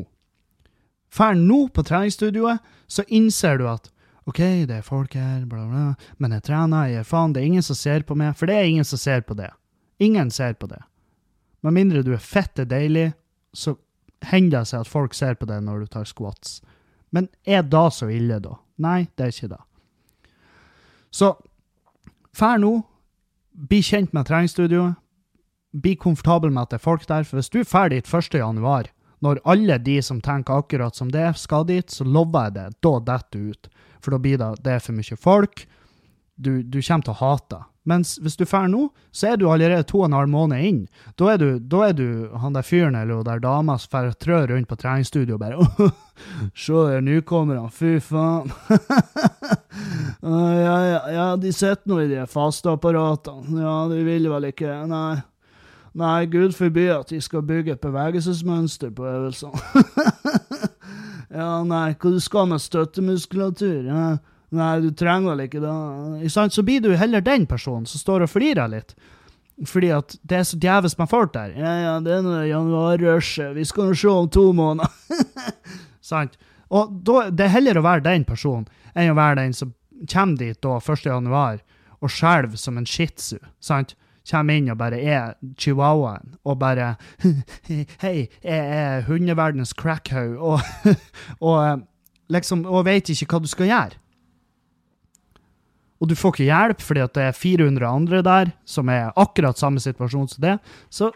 Fær nå på treningsstudioet, så innser du at OK, det er folk her, bla, bla, men jeg trener, jeg er faen, det er ingen som ser på meg. For det er ingen som ser på det. Ingen ser på det. Med mindre du er fette deilig, så hender det seg at folk ser på det når du tar squats. Men er da så ille, da? Nei, det er ikke det. Så fær nå. Bli kjent med treningsstudioet. bli komfortabel med at det er folk der. For hvis du er ferdig 1. når alle de som tenker akkurat som det, skal dit, så lover jeg det, da detter du ut. For da blir det, det for mye folk. Du, du kommer til å hate det. Mens hvis du drar nå, så er du allerede to og en halv måned inn. Da er du, da er du han der fyren eller hun der dama som får trø rundt på treningsstudio og bare <laughs> Se der nykommerne, fy faen. <laughs> ja, ja, ja, de sitter nå i de faste apparatene. Ja, de vil vel ikke Nei. Nei, gud forby at de skal bygge et bevegelsesmønster på øvelsene. <laughs> ja, nei, hva du skal med støttemuskulatur? Ja. Nei, du trenger vel ikke det. Så blir du heller den personen som står og flirer litt. Fordi at det er så djevelsk med folk der. Ja, ja, det er januarrushet. Vi skal nå se om to måneder. <laughs> Sant? Og da, det er heller å være den personen enn å være den som kommer dit da 1. januar og skjelver som en shih tzu. Sant? Kommer inn og bare er chihuahuaen og bare <laughs> Hei, jeg er hundeverdenens crackhaug, og, <laughs> og eh, liksom Og vet ikke hva du skal gjøre og du får ikke hjelp fordi at det er 400 andre der som er akkurat samme situasjon som det, så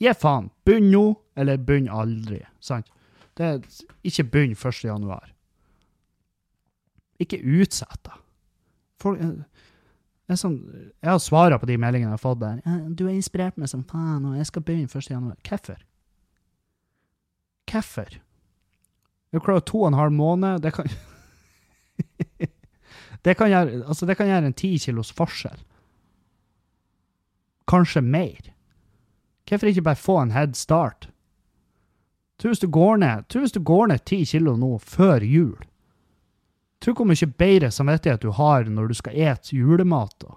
gi faen. Begynn nå, eller begynn aldri. Sant? Det er ikke begynn 1. januar. Ikke utsett det. Jeg, sånn, jeg har svara på de meldingene jeg har fått der. 'Du har inspirert meg som faen, og jeg skal begynne 1. januar.' Hvorfor? Hvorfor? Jeg klarer to og en halv måned. Det kan <laughs> Det kan gjøre, altså det kan gjøre en ti kilos forskjell. Kanskje mer. Hvorfor ikke bare få en head start? Tror hvis du går ned ti kilo nå før jul. Tror hvor mye bedre samvittighet du har når du skal ete julemat. Da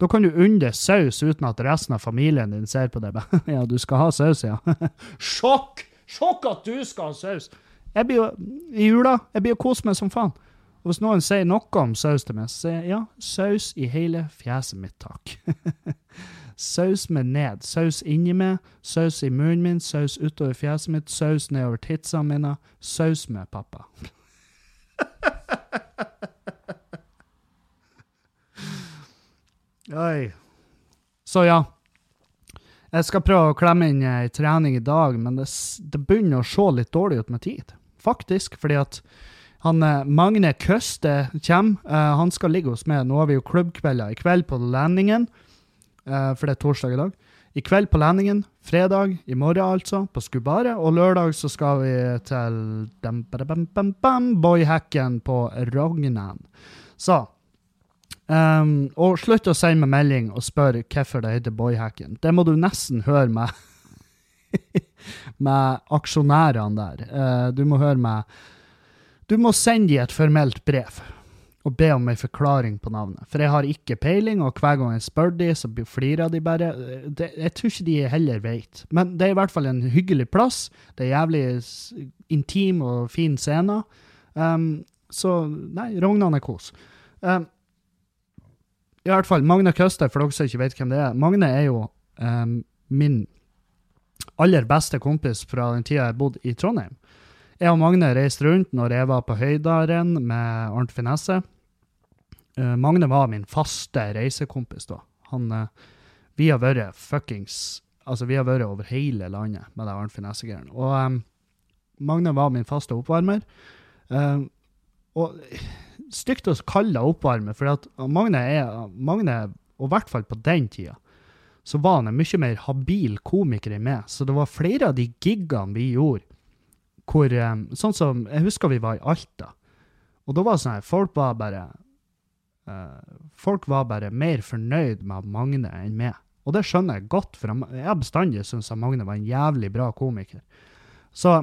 Da kan du unne saus uten at resten av familien din ser på deg. <laughs> ja, du skal ha saus, ja. <laughs> Sjokk! Sjokk at du skal ha saus! Jeg blir jo i jula jeg blir jo kose meg som faen. Og hvis noen sier noe om saus til meg, så sier jeg ja, saus i hele fjeset mitt, takk. <laughs> saus med ned. Saus inni meg, saus i munnen min, saus utover fjeset mitt, saus nedover titsene mine. Saus med pappa. <laughs> Oi. Så ja. Jeg skal prøve å klemme inn ei trening i dag, men det, det begynner å se litt dårlig ut med tid. Faktisk, fordi at han, eh, Magne Køste kommer. Uh, han skal ligge hos meg. Nå har vi jo klubbkvelder. I kveld på Landingen, uh, for det er torsdag i dag. I kveld på Landingen. Fredag, i morgen altså, på Skubare. Og lørdag så skal vi til Boyhacken på Rognan. Så um, Og slutt å sende meg melding og spørre hvorfor det heter Boyhacken. Det må du nesten høre med <laughs> med aksjonærene der. Uh, du må høre med du må sende dem et formelt brev og be om en forklaring på navnet. For jeg har ikke peiling, og hver gang jeg spør de, så flirer de bare. Det, jeg tror ikke de heller vet. Men det er i hvert fall en hyggelig plass. Det er jævlig intim og fin scene. Um, så nei, Rognan er kos. Um, I hvert fall Magne Køster, for dere som ikke vet hvem det er. Magne er jo um, min aller beste kompis fra den tida jeg bodde i Trondheim. Jeg og Magne reiste rundt når jeg var på Høydaren med Arnt Finesse. Uh, Magne var min faste reisekompis da. Han, uh, vi har vært fuckings Altså, vi har vært over hele landet med det Arnt Finesse-greiene. Og um, Magne var min faste oppvarmer. Uh, og stygt å kalle det oppvarmer, for at Magne er Magne, og i hvert fall på den tida, så var han en mye mer habil komiker enn meg. Så det var flere av de gigene vi gjorde, hvor um, Sånn som Jeg husker vi var i Alta. Og da var sånn her Folk var bare Folk var bare mer fornøyd med Magne enn meg. Og det skjønner jeg godt, for jeg har bestandig syntes Magne var en jævlig bra komiker. Så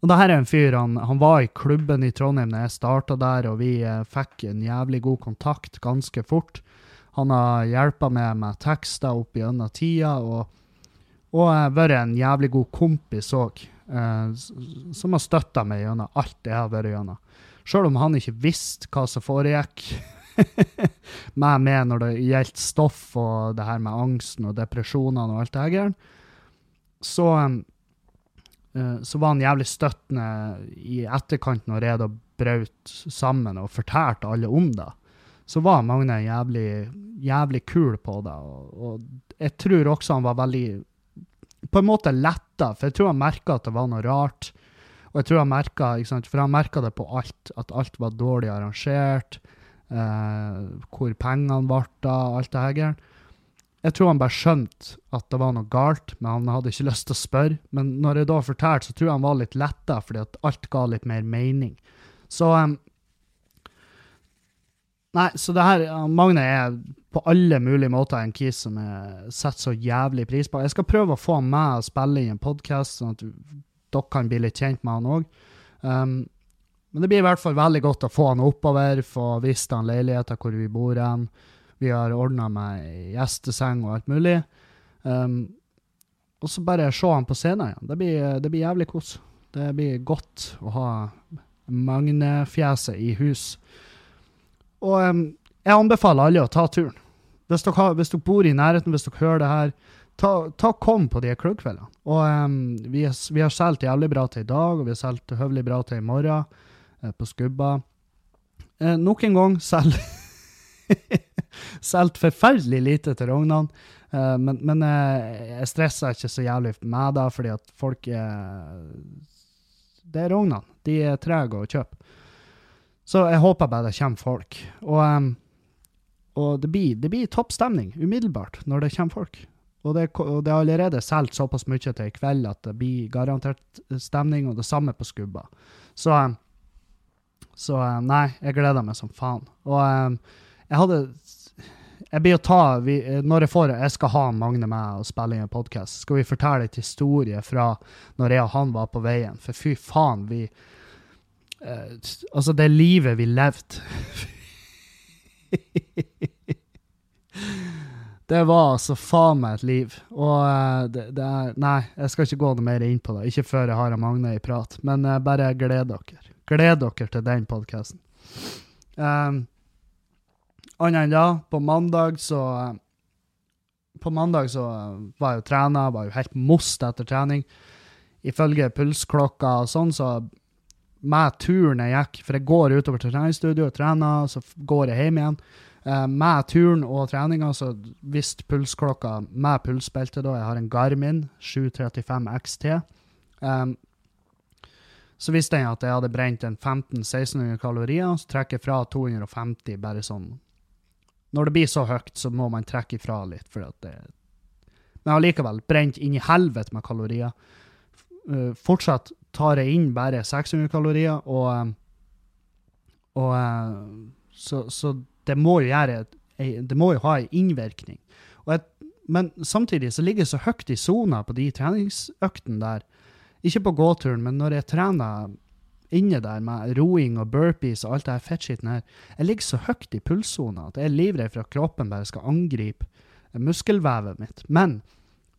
og det her er en fyr, han, han var i klubben i Trondheim da jeg starta der, og vi eh, fikk en jævlig god kontakt ganske fort. Han har hjelpa meg med tekster opp gjennom tida, og, og vært en jævlig god kompis òg. Eh, som har støtta meg gjennom alt jeg har vært gjennom. Sjøl om han ikke visste hva som foregikk <laughs> <laughs> med meg når det gjaldt stoff og det her med angsten og depresjonene og alt det her, så, uh, så var han jævlig støttende i etterkant når jeg da brøt sammen og fortalte alle om det. så var Magne jævlig, jævlig kul på det. Og, og jeg tror også han var veldig På en måte letta, for jeg tror han merka at det var noe rart. Og jeg tror han merka, for han merka det på alt, at alt var dårlig arrangert. Eh, hvor pengene ble av, alt det her. Jeg tror han bare skjønte at det var noe galt, men han hadde ikke lyst til å spørre. Men når jeg da fortalte, så tror jeg han var litt letta, fordi at alt ga litt mer mening. Så um, Nei, så det her uh, Magne er på alle mulige måter en kis som jeg setter så jævlig pris på. Jeg skal prøve å få han med og spille inn en podkast, sånn at dere kan bli litt kjent med han òg. Um, men det blir i hvert fall veldig godt å få han oppover, få vist han leiligheter hvor vi bor hen. Vi har ordna med gjesteseng og alt mulig. Um, og så bare se han på scenen igjen. Det blir, det blir jævlig kos. Det blir godt å ha Magne-fjeset i hus. Og um, jeg anbefaler alle å ta turen. Hvis dere, har, hvis dere, bor i nærheten, hvis dere hører det her, ta, ta kom på de klubbkveldene. Og um, vi, vi, har solgt jævlig bra til i dag, og vi har solgt høvelig bra til i morgen på Skubba. Eh, nok en gang selv <laughs> Solgt forferdelig lite til Rognan. Eh, men, men eh, jeg stresser ikke så jævlig med det, fordi at folk er Det er Rognan. De er trege å kjøpe. Så jeg håper bare det kommer folk. Og, um, og det blir, det blir toppstemning umiddelbart når det kommer folk. Og det, og det er allerede solgt såpass mye til i kveld at det blir garantert stemning, og det samme på Skubba. Så, um, så um, nei, jeg gleder meg som faen. Og um, jeg hadde jeg blir å ta, vi, Når jeg får jeg skal ha Magne med og spille inn en podkast, skal vi fortelle et historie fra når jeg og han var på veien. For fy faen, vi Uh, altså, det livet vi levde <laughs> Det var altså faen meg et liv. Og det, det, er Nei, jeg skal ikke gå noe mer inn på det. Ikke før jeg har Magne i prat. Men uh, bare gled dere. Gled dere til den podkasten. Um, Annet enn da, på mandag så På mandag så var jeg jo trena, var jo helt most etter trening. Ifølge pulsklokka og sånn, så med turen jeg gikk, for jeg går utover til treningsstudio og trener, så går jeg hjem igjen. Uh, med turen og treninga så visste pulsklokka med pulsbelte da, jeg har en Garmin 735 XT, um, så visste jeg at jeg hadde brent en 1500-1600 kalorier, så trekker jeg fra 250 bare sånn. Når det blir så høyt, så må man trekke ifra litt, for at det Men allikevel, brent inn i helvete med kalorier. Uh, fortsatt tar jeg inn bare 600 kalorier, og, eh, og eh, så, så, det må jo gjøre Det må jo ha en innvirkning. Jeg, men samtidig så ligger jeg så høyt i sona på de treningsøktene der. Ikke på gåturen, men når jeg trener inne der med roing og burpees og alt det her fettskitten her, jeg ligger så høyt i pulssona at jeg er livredd for at kroppen bare skal angripe muskelvevet mitt. Men,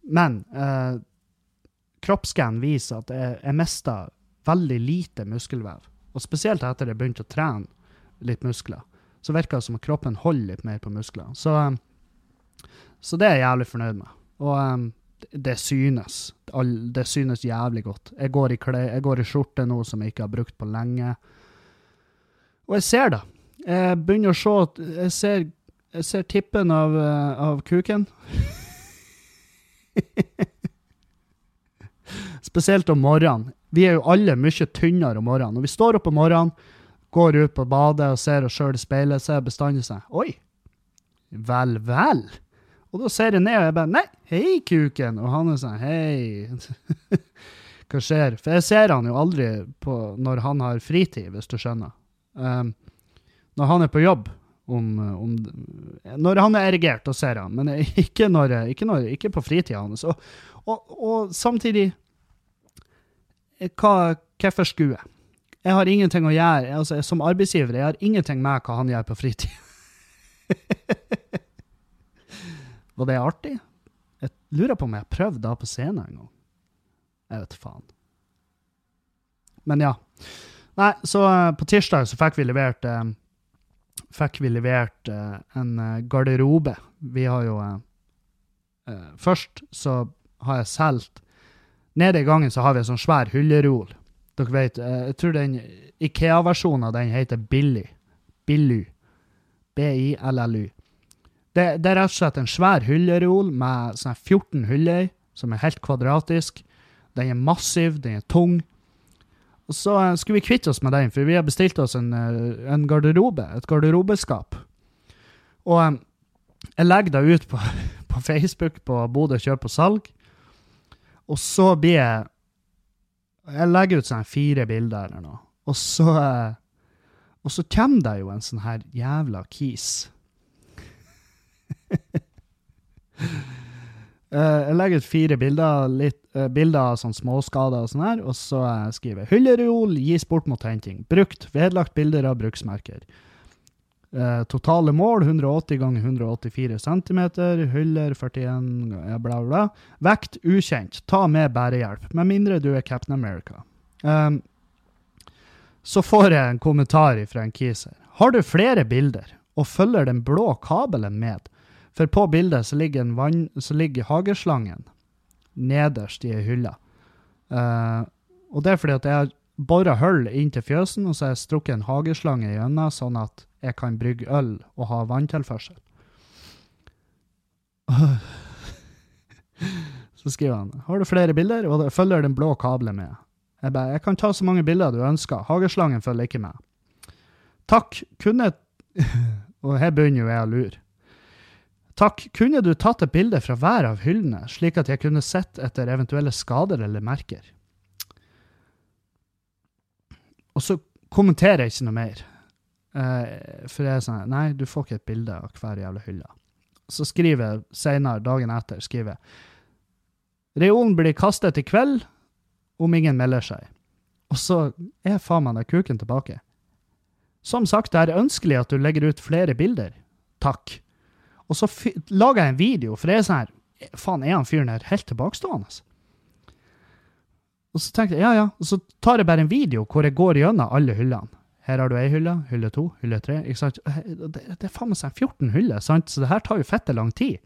men eh, kroppsscan viser at jeg, jeg mista veldig lite muskelvev. Og spesielt etter jeg begynte å trene litt muskler, så virker det som at kroppen holder litt mer på muskler. Så, um, så det er jeg jævlig fornøyd med. Og um, det synes. Det synes jævlig godt. Jeg går, kle, jeg går i skjorte nå som jeg ikke har brukt på lenge. Og jeg ser det. Jeg begynner å se Jeg ser, jeg ser tippen av, uh, av kuken. <laughs> Spesielt om morgenen. Vi er jo alle mye tynnere om morgenen. Når vi står opp om morgenen, går ut på badet og ser oss sjøl i speilet, så er bestandig sånn Oi! Vel, vel. Og da ser jeg ned, og jeg bare Nei, hei, kuken. Og han er sånn Hei. <laughs> Hva skjer? For jeg ser han jo aldri på når han har fritid, hvis du skjønner. Um, når han er på jobb, om, om, Når han er erigert, da ser han, men <laughs> ikke, når, ikke, når, ikke på fritida hans. Og, og, og, samtidig hva, Hvorfor skulle jeg? Jeg har ingenting å gjøre. Altså, som arbeidsgiver jeg har ingenting med hva han gjør på fritid. <laughs> Var det artig? Jeg lurer på om jeg har prøvd det på scenen en gang. Jeg vet faen. Men ja. Nei, så uh, på tirsdag så fikk vi levert uh, Fikk vi levert uh, en garderobe. Vi har jo Først så har jeg solgt Nede i gangen så har vi en sånn svær hyllerol. Dere vet, eh, jeg tror den Ikea-versjonen av den heter Billy. Billy. B-I-L-L-Y. Det, det er rett og slett en svær hyllereol med sånne 14 hyller, som er helt kvadratisk. Den er massiv, den er tung. Og så eh, skulle vi kvitte oss med den, for vi har bestilt oss en, eh, en garderobe, et garderobeskap. Og eh, jeg legger det ut på, <laughs> på Facebook på Bodø kjøp og salg. Og så blir jeg Jeg legger ut sånn fire bilder eller noe. Og så Og så kommer det jo en sånn her jævla kis. <laughs> Eh, jeg legger ut fire bilder, litt, eh, bilder av sånn småskader og sånn her, og så skriver jeg 'Hyllereol gis bort mot henting'. Brukt. Vedlagt bilder av bruksmerker. Eh, totale mål 180 ganger 184 cm. Hyller 41 ja, bla, bla. Vekt ukjent. Ta med bærehjelp, med mindre du er Captain America. Um, så får jeg en kommentar fra en kiser. Har du flere bilder, og følger den blå kabelen med? For på bildet så ligger, vann, så ligger hageslangen nederst i ei hylle. Uh, og det er fordi at jeg har bora hull inn til fjøsen, og så har jeg strukket en hageslange gjennom, sånn at jeg kan brygge øl og ha vanntilførsel. <laughs> Så skriver han har du flere bilder, og følger den blå kabelen med. Jeg bare, jeg kan ta så mange bilder du ønsker. Hageslangen følger ikke med. Takk, kunne <laughs> Og her begynner jo jeg å lure. Takk, kunne du tatt et bilde fra hver av hyllene, slik at jeg kunne sett etter eventuelle skader eller merker? Og så kommenterer jeg ikke noe mer. Eh, for jeg er sånn Nei, du får ikke et bilde av hver jævla hylle. Så skriver jeg senere, dagen etter, skriver Reolen blir kastet i kveld om ingen melder seg. Og så er faen meg den kuken tilbake. Som sagt, det er ønskelig at du legger ut flere bilder. Takk. Og så lager jeg en video, for det er sånn her Faen, er han fyren her helt tilbakestående? Og så tenkte jeg, ja, ja. Og så tar jeg bare en video hvor jeg går gjennom alle hyllene. Her har du ei hylle, hylle to, hylle tre. ikke sant? Det, det er faen meg sånn 14 hyller, sant? så det her tar jo fette lang tid.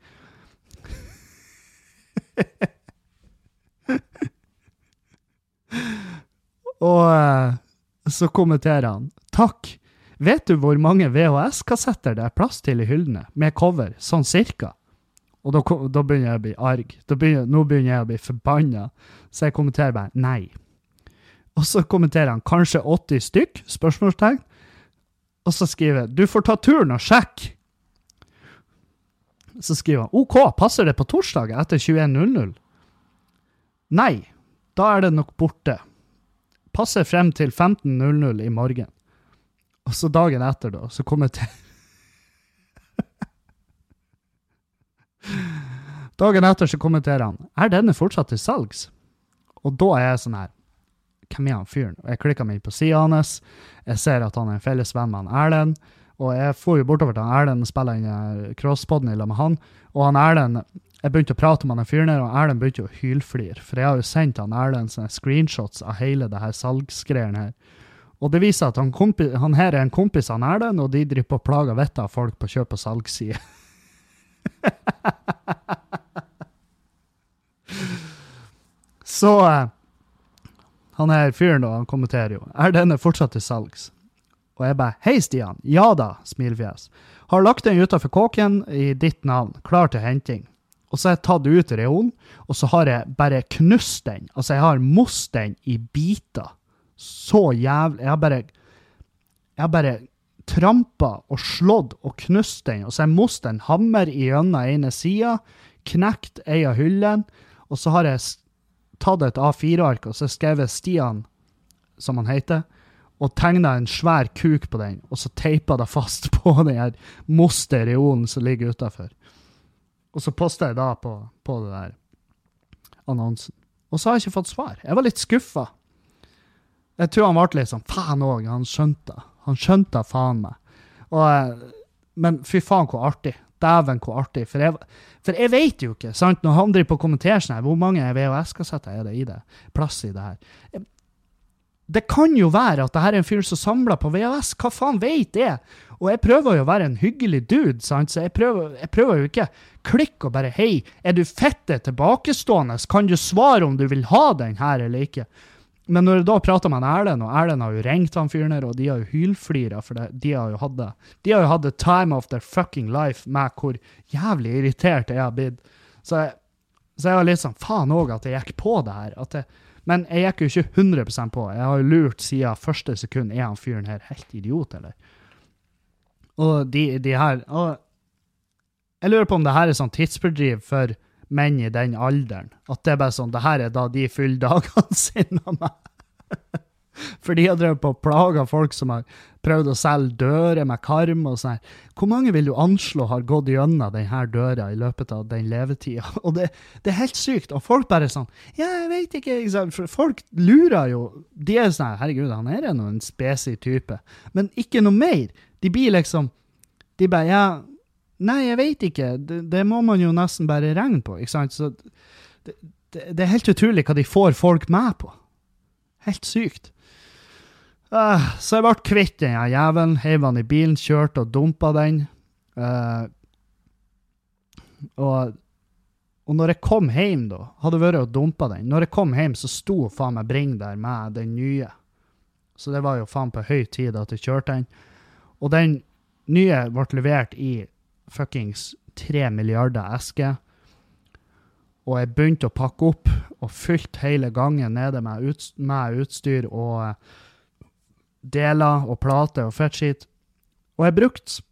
<laughs> Og uh, så kommenterer han Takk. Vet du hvor mange VHS-kassetter det er plass til i hyllene, med cover, sånn cirka? Og da, da begynner jeg å bli arg. Begynner, nå begynner jeg å bli forbanna. Så jeg kommenterer bare nei. Og så kommenterer han kanskje 80 stykk? spørsmålstegn. Og så skriver jeg du får ta turen og sjekke. Så skriver han OK, passer det på torsdag etter 21.00? Nei, da er det nok borte. Passer frem til 15.00 i morgen. Og så dagen etter, da, så kom jeg til Dagen etter så kommenterer han er denne fortsatt til salgs. Og da er jeg sånn her Hvem er han fyren? Og Jeg klikker meg inn på sida hans. Jeg ser at han er en felles venn med han Erlend. Og jeg får jo bortover til han Erlend og spiller inn crosspoden sammen med han. Og han Erlend Jeg begynte å prate med han fyren her, og Erlend begynte å hylflire. For jeg har jo sendt han Erlend sånne screenshots av hele det her salgsgreiene her. Og det viser at han, kompi, han her er en kompis av Erlend, og de driver på og plager vettet av folk på kjøp- og salgsside. <laughs> Så eh, han her fyren da, han kommenterer jo. Er denne fortsatt til salgs? Og jeg bare Hei, Stian. Ja da, smilefjes. Har lagt den utafor kåken i ditt navn, klar til henting. Og så har jeg tatt ut reolen, og så har jeg bare knust den. Altså, jeg har most den i biter. Så jævlig Jeg har bare Jeg bare trampa og slått og knust den, og så har jeg most en hammer gjennom ene sida, knekt ei av hyllene, og så har jeg tatt et A4-ark og så skrevet Stian, som han heter, og tegna en svær kuk på den, og så teipa det fast <laughs> på den her moster reolen som ligger utafor. Og så posta jeg da på, på det der annonsen. Og så har jeg ikke fått svar. Jeg var litt skuffa. Jeg tror han ble litt sånn faen òg, han skjønte Han skjønte faen meg. Og, eh, men fy faen, hvor artig. Dæven, hvor artig. For jeg, for jeg vet jo ikke, sant, når han driver på kommenterer sånn her, hvor mange VHS-kassetter er det i det? Plass i det her. Det kan jo være at det her er en fyr som samler på VHS. Hva faen vet jeg? Og jeg prøver jo å være en hyggelig dude, sant? så jeg prøver, jeg prøver jo ikke klikke og bare Hei, er du fette tilbakestående? Kan du svare om du vil ha den her eller ikke? Men når jeg da prater med Erlend, og Erlend har jo ringt han fyren her, og de har jo hylflira, for det, de har jo hatt det. De har jo hatt the time of their fucking life med hvor jævlig irritert jeg har blitt. Så jeg, så jeg var litt sånn faen òg at jeg gikk på det her. Jeg, men jeg gikk jo ikke 100% på. Jeg har jo lurt siden første sekund. Er han fyren her helt idiot, eller? Og de, de her og Jeg lurer på om det her er sånn tidsfordriv for menn i den alderen. At det er bare sånn Det her er da de fyller dagene <laughs> sine av meg. For de har drevet på og plaga folk som har prøvd å selge dører med karm og sånn. Hvor mange vil du anslå har gått gjennom denne døra i løpet av den levetida? <laughs> Og det, det, er helt sykt. Og folk bare sånn Ja, jeg vet ikke. For folk lurer jo. De er sånn Herregud, han er nå en spesi type. Men ikke noe mer. De blir liksom De bare Ja, nei, jeg vet ikke. Det, det må man jo nesten bare regne på, ikke sant? Så det, det, det er helt utrolig hva de får folk med på. Helt sykt. Uh, så jeg ble kvitt den jævelen, heiv han i bilen, kjørte og dumpa den. Uh, og, og, når jeg kom hjem, da, hadde vært og dumpa den Når jeg kom hjem, så sto faen meg Bring der med den nye. Så det var jo faen på høy tid at jeg kjørte den. Og den nye ble levert i fuckings tre milliarder esker. Og jeg begynte å pakke opp og fylte hele gangen nede med, ut, med utstyr og deler og plater og fettskitt. Og jeg brukte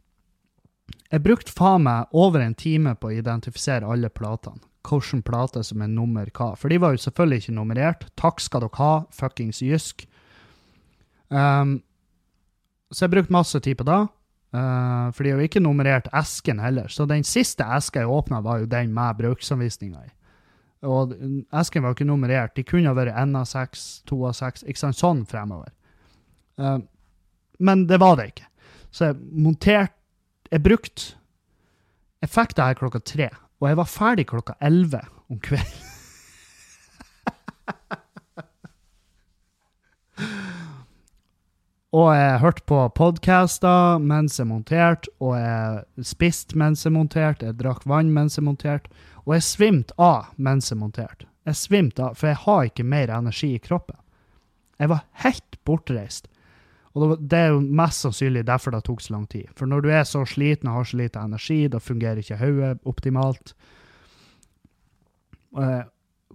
jeg brukte faen meg over en time på å identifisere alle platene. Hvilken plate som er nummer hva. For de var jo selvfølgelig ikke nummerert. Takk skal dere ha, fuckings Jysk. Um, så jeg brukte masse tid på det. Uh, for de har jo ikke nummerert esken heller. Så den siste eska jeg åpna, var jo den med bruksanvisninga i. Og esken var jo ikke nummerert. De kunne ha vært én av 6, 2 av seks, ikke sant, sånn fremover. Uh, men det var det ikke. Så jeg monterte Jeg brukte Jeg fikk det her klokka tre, og jeg var ferdig klokka elleve om kvelden. <laughs> og jeg hørte på podcaster mens jeg monterte, og jeg spiste mens jeg monterte, jeg drakk vann mens jeg monterte, og jeg svimte av mens jeg monterte. Jeg svimte av, for jeg har ikke mer energi i kroppen. Jeg var helt bortreist. Og det er jo mest sannsynlig derfor det tok så lang tid. For når du er så sliten og har så lite energi, da fungerer ikke hodet optimalt.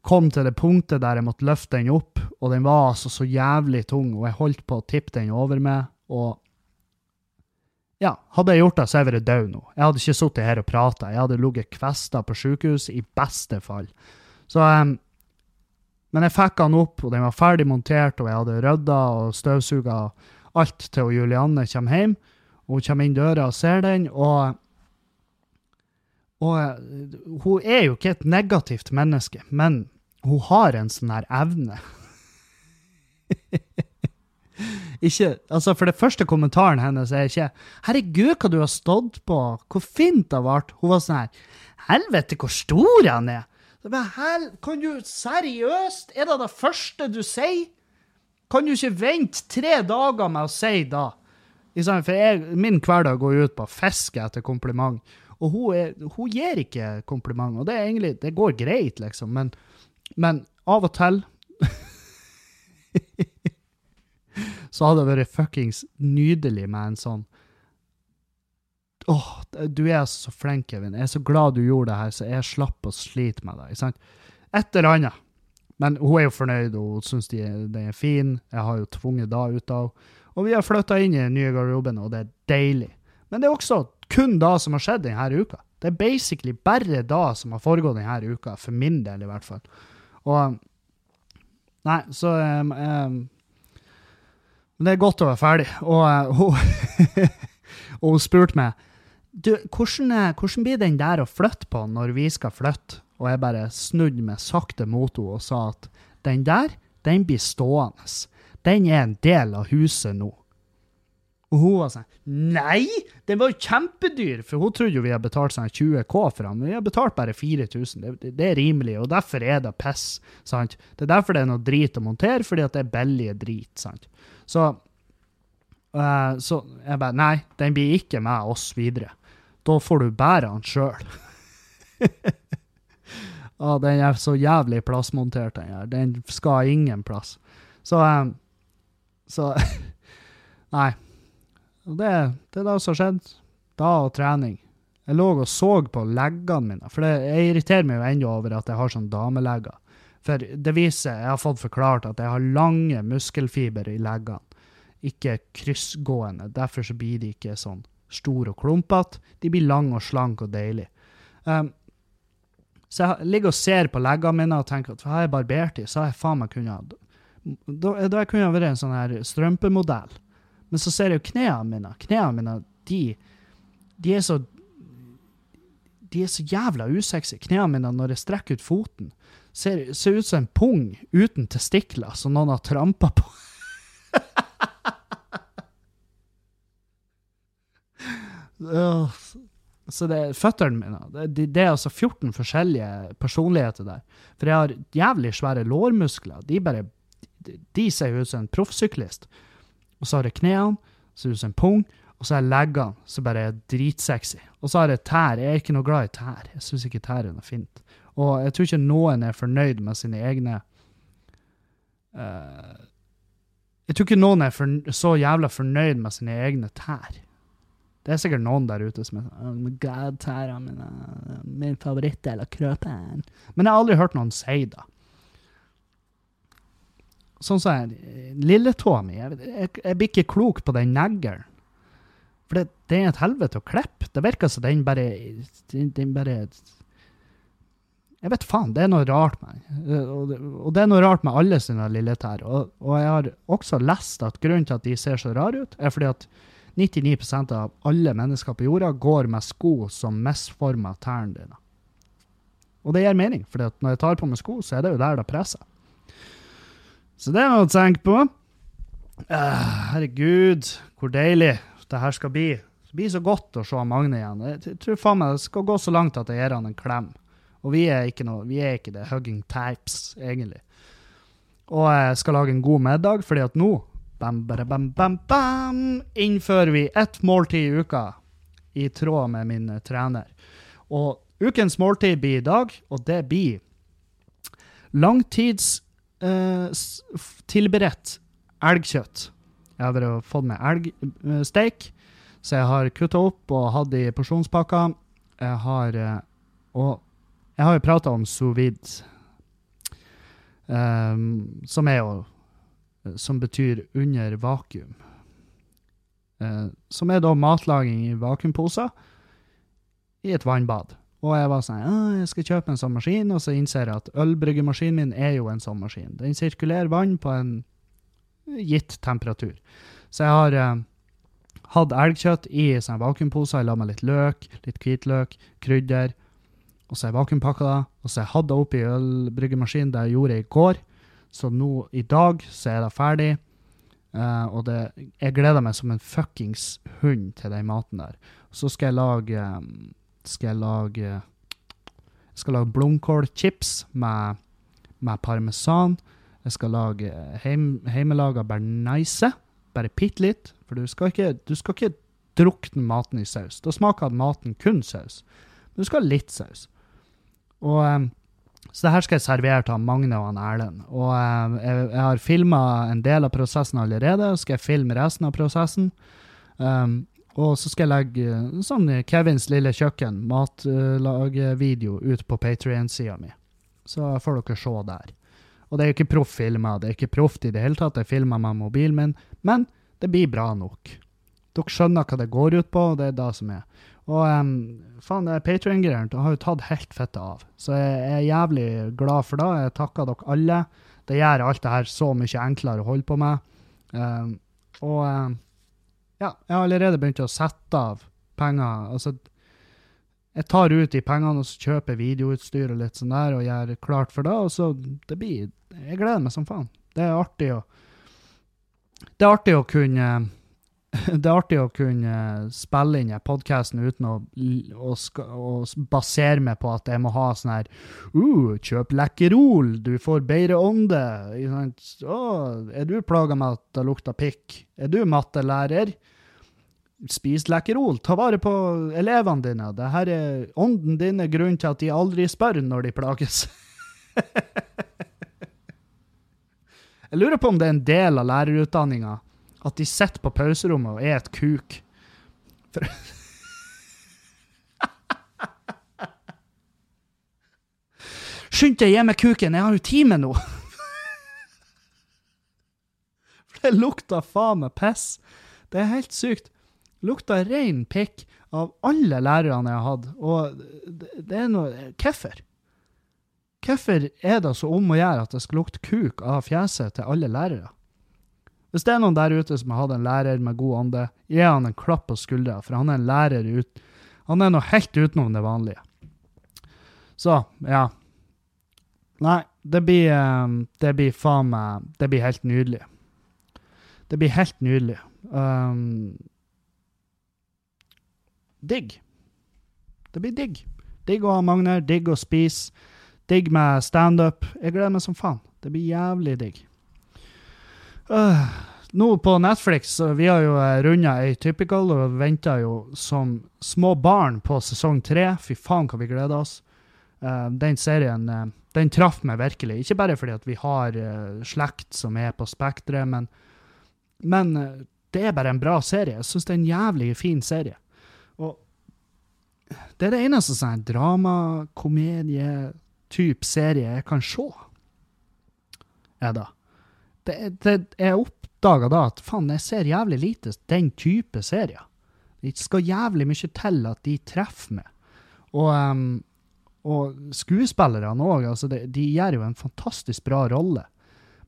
Kom til det punktet der jeg måtte løfte den opp, og den var altså så jævlig tung, og jeg holdt på å tippe den over meg, og ja, hadde jeg gjort det, så hadde jeg død nå. Jeg hadde ikke sittet her og prata. Jeg hadde ligget kvesta på sjukehus, i beste fall. Så um, Men jeg fikk den opp, og den var ferdig montert, og jeg hadde rydda og støvsuga alt til Julianne kommer hjem. Og hun kommer inn døra og ser den, og Og hun er jo ikke et negativt menneske, men hun har en sånn her evne. <laughs> ikke, altså For det første kommentaren hennes er ikke 'Herregud, hva du har stått på. Hvor fint det ble.' Hun var sånn her 'Helvete, hvor stor han er.' Men hel, kan du seriøst? Er det det første du sier? Kan du ikke vente tre dager med å si da? For jeg, min hverdag går ut på å fiske etter kompliment. Og hun, er, hun gir ikke kompliment. Og det, egentlig, det går greit, liksom. Men, men av og til <laughs> Så hadde det vært fuckings nydelig med en sånn Åh, du er så flink, Kevin. Jeg er så glad du gjorde det her, så jeg slapp å slite med deg. Et eller annet. Men hun er jo fornøyd, og hun syns den er fin. Jeg har jo tvunget da ut av Og vi har flytta inn i den nye garderoben, og det er deilig. Men det er også kun da som har skjedd denne uka. Det er basically bare da som har foregått denne uka, for min del i hvert fall. Og Nei, så um, um, Det er godt å være ferdig. Og uh, hun, <laughs> spurte meg du, hvordan, eh, hvordan blir den der å flytte på når vi skal flytte? Og jeg bare snudde meg sakte mot henne og sa at den der, den blir stående. Den er en del av huset nå. Og hun var sånn Nei! Den var jo kjempedyr! For hun trodde jo vi hadde betalt sånn 20 K for den, men vi har betalt bare 4000. Det, det, er rimelig, og derfor er det piss. sant? Det er derfor det er noe drit å montere, fordi at det er billig drit. sant? Så, uh, så jeg bare Nei, den blir ikke med oss videre. Da får du bære den sjøl. Ah, den er så jævlig plassmontert, den her. Den skal ingen plass. Så um, Så <laughs> Nei. Det, det er det som har skjedd. Da og trening. Jeg lå og så på leggene mine, for det, jeg irriterer meg jo ennå over at jeg har sånn damelegger. For det viser Jeg har fått forklart at jeg har lange muskelfiber i leggene, ikke kryssgående. Derfor så blir de ikke sånn store og klumpete. De blir lange og slanke og deilige. Um, så jeg ligger og ser på leggene mine og tenker at har jeg barbert dem, så har jeg faen meg kunnet Da, da jeg kunne jeg vært en sånn her strømpemodell. Men så ser jeg jo knærne mine. Knærne mine, de, de er så de er så jævla usexy. Knærne mine når jeg strekker ut foten, ser, ser ut som en pung uten testikler som noen har trampa på. <laughs> Så det er føttene mine. Det, det, er altså 14 forskjellige personligheter der. For jeg har jævlig svære lårmuskler. De bare De ser ut som en proffsyklist. Og så har jeg knærne, ser ut som en pung. Og så har jeg leggene, som bare er dritsexy. Og så har jeg tær. Jeg er ikke noe glad i tær. Jeg syns ikke tær er noe fint. Og jeg tror ikke noen er fornøyd med sine egne uh, Jeg tror ikke noen er for, så jævla fornøyd med sine egne tær. Det er sikkert noen der ute som er sånn oh my God, tærne mine, min favorittdel av kroppen. Men jeg har aldri hørt noen si det. Sånn som lilletåa mi. Jeg, jeg, jeg, blir ikke klok på den neglen. For det, det, er et helvete å klippe. Det virker som den bare den, den, bare Jeg vet faen, det er noe rart med. Og, og, det er noe rart med alle sine lilletær. Og, og jeg har også lest at grunnen til at de ser så rare ut, er fordi at 99% av alle mennesker på jorda går med sko som misformer tærne dine. Og det gir mening, for når jeg tar på meg sko, så er det jo der det presser. Så det er noe å tenke på. Uh, herregud, hvor deilig det her skal bli. Det blir så godt å se Magne igjen. Jeg tror faen meg det skal gå så langt at jeg gir han en klem. Og vi er ikke, noe, vi er ikke det hugging types, egentlig. Og jeg skal lage en god middag, fordi at nå Bam, bam, bam, bam, innfører vi ett måltid i uka, i tråd med min eh, trener. Og ukens måltid blir i dag, og det blir langtids eh, tilberedt elgkjøtt. Jeg har fått med elgsteik, så jeg har kutta opp og hatt i porsjonspakker. Jeg har eh, Og jeg har jo prata om sous vide, um, som er jo som betyr under vakuum. Eh, som er da matlaging i vakuumposer i et vannbad. Og jeg var sånn jeg skal kjøpe en sånn maskin, og så innser jeg at ølbryggemaskinen min er jo en sånn maskin. Den sirkulerer vann på en gitt temperatur. Så jeg har eh, hatt elgkjøtt i sånn vakuumposer la meg litt løk, litt hvitløk, krydder. Og så har jeg vakuumpakka det, og så har jeg hatt det oppi ølbryggemaskinen det jeg gjorde i går. Så nå i dag så er det ferdig. Uh, og det, jeg gleder meg som en fuckings hund til den maten der. Så skal jeg lage Skal jeg lage Jeg skal lage blomkålchips med, med parmesan. Jeg skal lage heim, heimelaga bearnese. Bare bitte litt. For du skal ikke, du skal ikke drukne maten i saus. Da smaker maten kun saus. Men du skal ha litt saus. Og um, så det her skal jeg servere til Magne og Erlend. Og eh, jeg, jeg, har filma en del av prosessen allerede, og skal jeg filme resten av prosessen. Um, og så skal jeg legge sånn Kevins lille kjøkken, matlagevideo, ut på Patrion-sida mi. Så får dere se der. Og det er jo ikke proff-filma, det er ikke proft i det hele tatt, jeg filmer med mobilen min, men det blir bra nok. Dere skjønner hva det går ut på, og det er det som er. Og um, faen, Patrion-greiene har jo tatt helt fettet av. Så jeg er jævlig glad for det. Jeg takker dere alle. Det gjør alt det her så mye enklere å holde på med. Um, og um, ja, jeg har allerede begynt å sette av penger. Altså, jeg tar ut de pengene og så kjøper videoutstyr og litt sånn der, og gjør klart for det. Og så det blir Jeg gleder meg som faen. Det er artig å Det er artig å kunne <laughs> det er artig å kunne spille inn podkasten uten å, å, å, basere meg på at jeg må ha sånn her uh, Kjøp Lekkerol, du får bedre ånde. Oh, er du plaga med at det lukter pikk? Er du mattelærer? Spis Lekkerol. Ta vare på elevene dine. Dette er ånden din er grunnen til at de aldri spør når de plages. <laughs> Jeg lurer på om det er en del av lærerutdanninga at de sitter på pauserommet og er et kuk. For Skynd deg, gi meg kuken, jeg har jo time nå! For det lukta faen meg piss. Det er helt sykt. Lukta rein pikk av alle lærerne jeg har hatt. Og det er noe Hvorfor? Hvorfor er det så om å gjøre at det skal lukte kuk av fjeset til alle lærere? Hvis det er noen der ute som har hatt en lærer med god ånde, gi han en klapp på skuldra, for han er en lærer ut Han er noe helt utenom det vanlige. Så, ja. Nei, det blir eh, Det blir faen meg Det blir helt nydelig. Det blir helt nydelig. Um, digg. Det blir digg. Digg å ha Magner, digg å spise, digg med standup. Jeg gleder meg som faen. Det blir jævlig digg. Uh, nå på Netflix, vi har jo runda ei typical og venter jo som små barn på sesong tre. Fy faen, hva vi gleder oss. Uh, den serien uh, den traff meg virkelig. Ikke bare fordi at vi har slekt som er på Spekteret, men, men det er bare en bra serie. Jeg syns det er en jævlig fin serie. Og det er det eneste sånn drama, komedie, type serie jeg kan se. Er det det, det, jeg oppdaga da at faen, jeg ser jævlig lite den type serier. Det skal jævlig mye til at de treffer meg. Og, um, og skuespillerne òg, altså de, de, gjør jo en fantastisk bra rolle.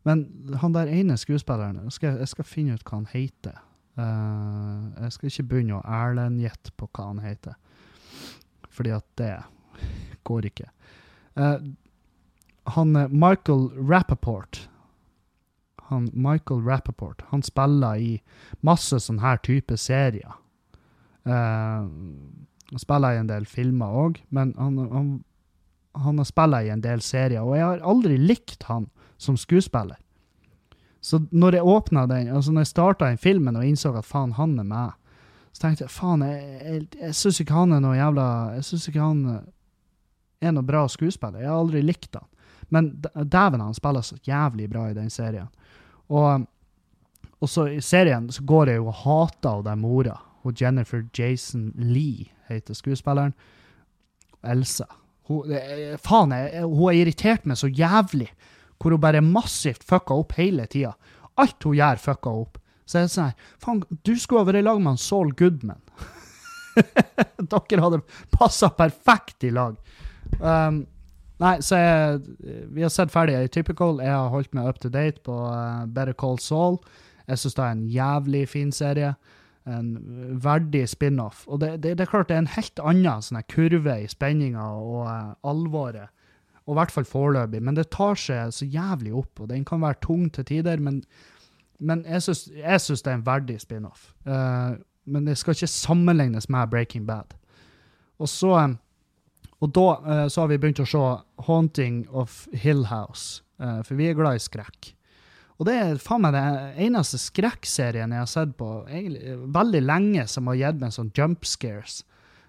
Men han der ene skuespilleren, jeg skal, jeg skal finne ut hva han heter. Uh, jeg skal ikke begynne å Erlend-gjette på hva han heter, fordi at det går ikke. Uh, han Michael Rappaport han Michael Rappaport, han spiller i masse sånne her type serier. Uh, han spiller i en del filmer òg, men han, han, han, har spiller i en del serier. Og jeg har aldri likt han som skuespiller. Så når jeg åpna den, altså når jeg starta den filmen og innså at faen, han er meg, så tenkte jeg faen, jeg, jeg, jeg syns ikke han er noe jævla Jeg syns ikke han er noe bra skuespiller. Jeg har aldri likt han. Men dæven, han spiller så jævlig bra i den serien. Og, og så i serien så går jeg jo og hater den mora. Og Jennifer Jason Lee heter skuespilleren. Elsa. Hun, faen, jeg, hun har irritert meg så jævlig. Hvor hun bare massivt fucka opp hele tida. Alt hun gjør, fucka opp. Så jeg er sånn Faen, du skulle ha vært i lag med han Saul Goodman. <laughs> Dere hadde passa perfekt i lag. Um, Nei, så jeg, vi har sett ferdig Typical. Jeg har holdt meg up to date på uh, Better Call Saul. Jeg syns det er en jævlig fin serie. En verdig spin-off. Og det, det, det, er klart det er en helt annen sånn kurve i spenninga og uh, alvoret. Og i hvert fall foreløpig. Men det tar seg så jævlig opp, og den kan være tung til tider. Men, men jeg syns det er en verdig spin-off. Uh, men det skal ikke sammenlignes med Breaking Bad. Og så um, og da uh, så har vi begynt å se 'Haunting of Hill House', uh, for vi er glad i skrekk. Og det er faen meg den eneste skrekkserien jeg har sett på egentlig, veldig lenge som har gitt meg sånn jump scares.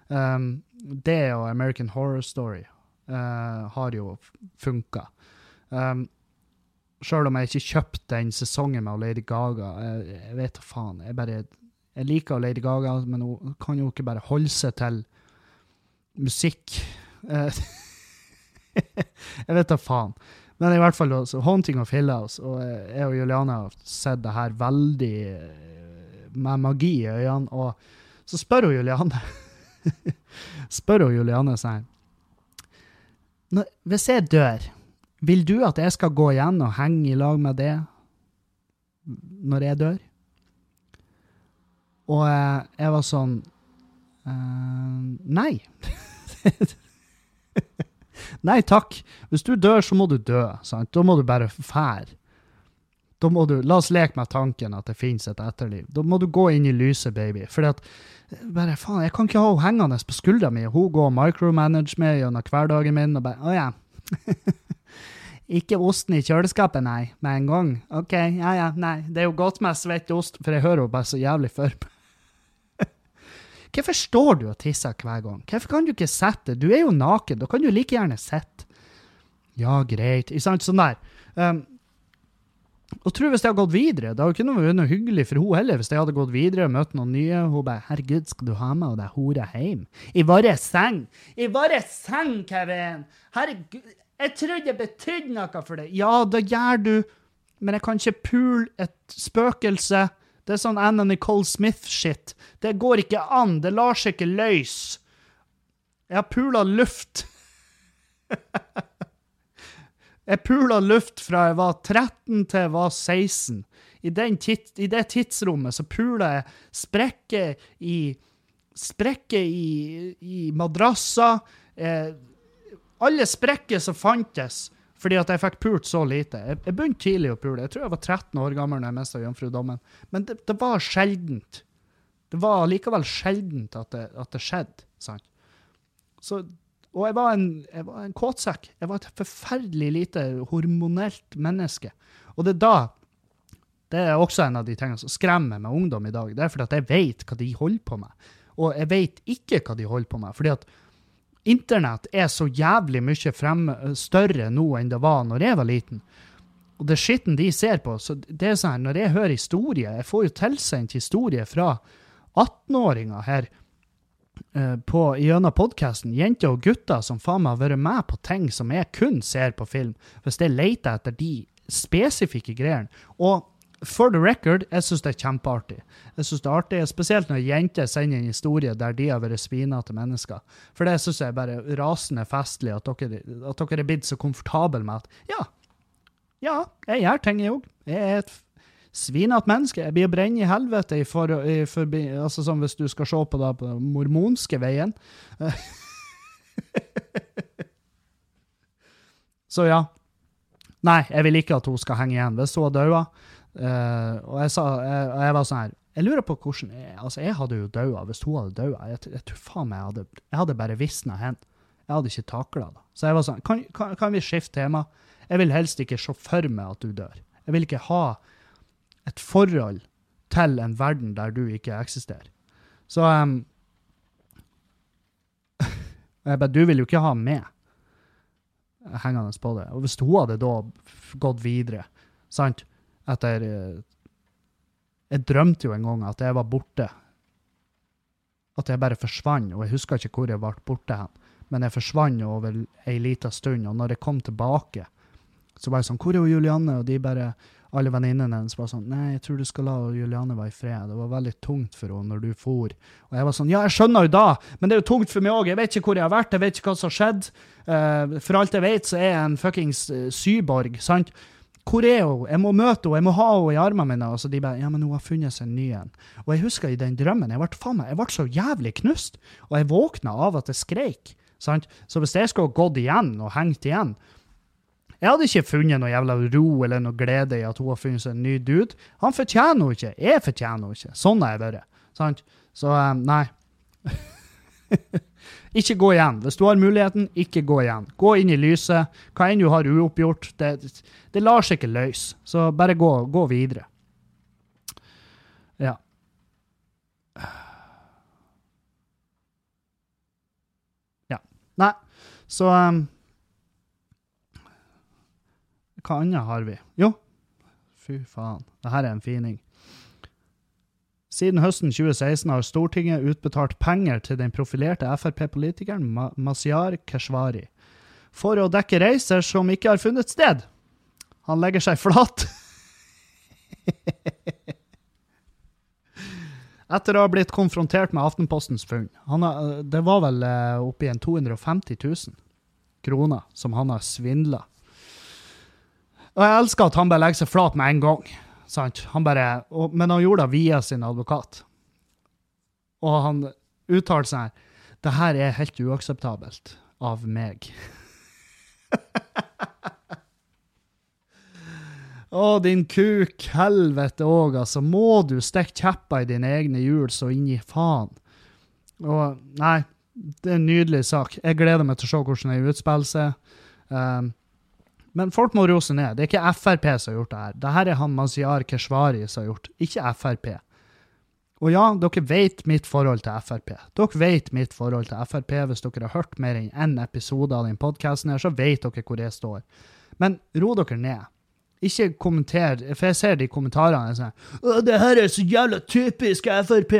Um, det og American Horror Story uh, har jo funka. Um, Sjøl om jeg ikke kjøpte den sesongen med Lady Gaga. Jeg, jeg vet da faen. Jeg, bare, jeg liker Lady Gaga, men hun kan jo ikke bare holde seg til musikk Eh, <laughs> jeg vet da faen. Men i hvert fall også, 'Haunting of Hill House'. Og eh, jeg og Juliane har sett det her veldig eh, med magi i øynene. Og så spør hun Juliane <laughs> Spør hun Juliane seg Hvis jeg dør, vil du at jeg skal gå igjen og henge i lag med det når jeg dør? Og jeg var sånn Nei. <laughs> Nei takk. Hvis du dør, så må du dø. Sant? Da må du bare fære. Da må du, La oss leke med tanken at det finnes et etterliv. Da må du gå inn i lyset, baby. Fordi at bare, faen, Jeg kan ikke ha henne hengende på skuldra mi, hun går og micromanage meg gjennom hverdagen min. og bare, å ja. <laughs> ikke osten i kjøleskapet, nei, med en gang. OK, ja ja, nei. Det er jo godt med svett ost, for jeg hører jo bare så jævlig for Hvorfor står du og tisser hver gang? Hvorfor kan du ikke sette? Du er jo naken, da kan du like gjerne sitte. Ja, greit. Ikke sant? Sånn der. Um, Og tro hvis jeg hadde gått videre. Det hadde ikke vært noe hyggelig for hun heller hvis jeg hadde gått videre og møtt noen nye. Hun bare 'Herregud, skal du ha med deg hora hjem?' I vår seng! I vår seng, Kevin! Herregud, jeg trodde det betydde noe for deg. Ja, det gjør du, men jeg kan ikke pule et spøkelse. Det er sånn Anna Nicole Smith-shit. Det går ikke an. Det lar seg ikke løse. Jeg har pula luft. <laughs> Jeg pula luft fra jeg var 13 til jeg var 16. I, tids, i det tidsrommet så pula jeg sprekker i Sprekker i, i madrasser. Eh, alle sprekker som fantes, fordi at jeg fikk pult så lite. Jeg, jeg begynte tidlig å pule. Jeg tror jeg var 13 år gammel når jeg mista jomfrudommen. Men det, det, var sjeldent. Det var likevel sjeldent at det, at det skjedde. sant? Så og jeg var en, jeg var en kåtsekk. Jeg var et forferdelig lite hormonelt menneske. Og det er da Det er også en av de tingene som skremmer med ungdom i dag. Det er fordi at jeg vet hva de holder på med. Og jeg vet ikke hva de holder på med. fordi at internett er så jævlig mye frem, større nå enn det var når jeg var liten. Og det skitten de ser på så det er sånn, Når jeg hører historier Jeg får jo tilsendt historier fra 18-åringer her Eh, på, gjennom podkasten jenter og gutter som faen meg har vært med på ting som jeg kun ser på film, hvis jeg leter etter de spesifikke greiene. Og for the record, jeg syns det er kjempeartig. Jeg synes det er artig, Spesielt når jenter sender en historie der de har vært svinete mennesker. For det syns jeg er bare rasende festlig at dere, at dere er blitt så komfortable med at ja, ja, jeg gjør ting, jeg òg. Jeg er et svinete menneske. Jeg blir brent i helvete i for, i forbi, altså sånn hvis du skal se på, det på den mormonske veien. <laughs> Så ja. Nei, jeg vil ikke at hun skal henge igjen hvis hun har daua. Uh, og jeg, sa, jeg, jeg, var sånn her Jeg lurer på hvordan jeg, Altså, jeg hadde jo daua hvis hun hadde daua. Jeg, jeg, tror faen meg jeg hadde Jeg hadde bare visna hen. Jeg hadde ikke takla det. Så jeg var sånn kan, kan, kan vi skifte tema? Jeg vil helst ikke se for meg at du dør. Jeg vil ikke ha et forhold til en verden der du ikke eksisterer. Så um, <laughs> jeg bare, Du vil jo ikke ha meg hengende på det. Og hvis hun hadde da gått videre, sant, etter eh, Jeg drømte jo en gang at jeg var borte. At jeg bare forsvant, og jeg husker ikke hvor jeg ble borte hen. Men jeg forsvant over ei lita stund, og når jeg kom tilbake, så var jeg sånn Hvor er Julianne? Og de bare alle venninnene hennes var sånn Nei, jeg tror du skal la Juliane være i fred. Det var veldig tungt for henne når du for. Og jeg var sånn Ja, jeg skjønner jo da, men det er jo tungt for meg òg. Jeg vet ikke hvor jeg har vært, jeg vet ikke hva som har skjedd. Uh, for alt jeg vet, så er jeg en fuckings uh, syborg, sant? Hvor er hun? Jeg må møte henne, jeg må ha henne i armene mine. Og så de bare Ja, men hun har funnet seg en ny en. Og jeg husker i den drømmen, jeg ble, faen meg, jeg ble så jævlig knust. Og jeg våkna av at jeg skreik. Sant? Så hvis jeg skulle gått igjen og hengt igjen, jeg hadde ikke funnet noe jævla ro eller noe glede i at hun har funnet seg en ny dude. Han fortjener henne ikke. Jeg fortjener henne ikke. Sånn har jeg vært. Sant? Så um, nei. <laughs> ikke gå igjen. Hvis du har muligheten, ikke gå igjen. Gå inn i lyset. Hva enn du har uoppgjort, det, det lar seg ikke løse. Så bare gå, gå videre. Ja. Ja. Nei, så um, hva annet har vi? Jo, fy faen. Dette er en fining. Siden høsten 2016 har Stortinget utbetalt penger til den profilerte Frp-politikeren Mazyar Keshvari for å dekke reiser som ikke har funnet sted. Han legger seg flat. <laughs> Etter å ha blitt konfrontert med Aftenpostens funn. Har, det var vel eh, oppi en 250 000 kroner som han har svindla og jeg elsker at han bare legger seg flat med en gang. Sant? Han bare, og, men han gjorde det via sin advokat. Og han uttalte seg Det her er helt uakseptabelt av meg. <laughs> Å, din kuk, helvete òg, altså. Må du stikke kjepper i dine egne hjul så inn i faen? Og nei, det er en nydelig sak. Jeg gleder meg til å se hvordan det utspiller seg. Um, men folk må rose ned. Det er ikke Frp som har gjort det her. Dette er han Mazyar Keshvari som har gjort, ikke Frp. Og ja, dere vet mitt forhold til Frp. Dere vet mitt forhold til Frp. Hvis dere har hørt mer enn én episode av den podkasten, så vet dere hvor jeg står. Men ro dere ned. ikke kommenter, for jeg ser de kommentarene sånn Å, det her er så jævla typisk Frp.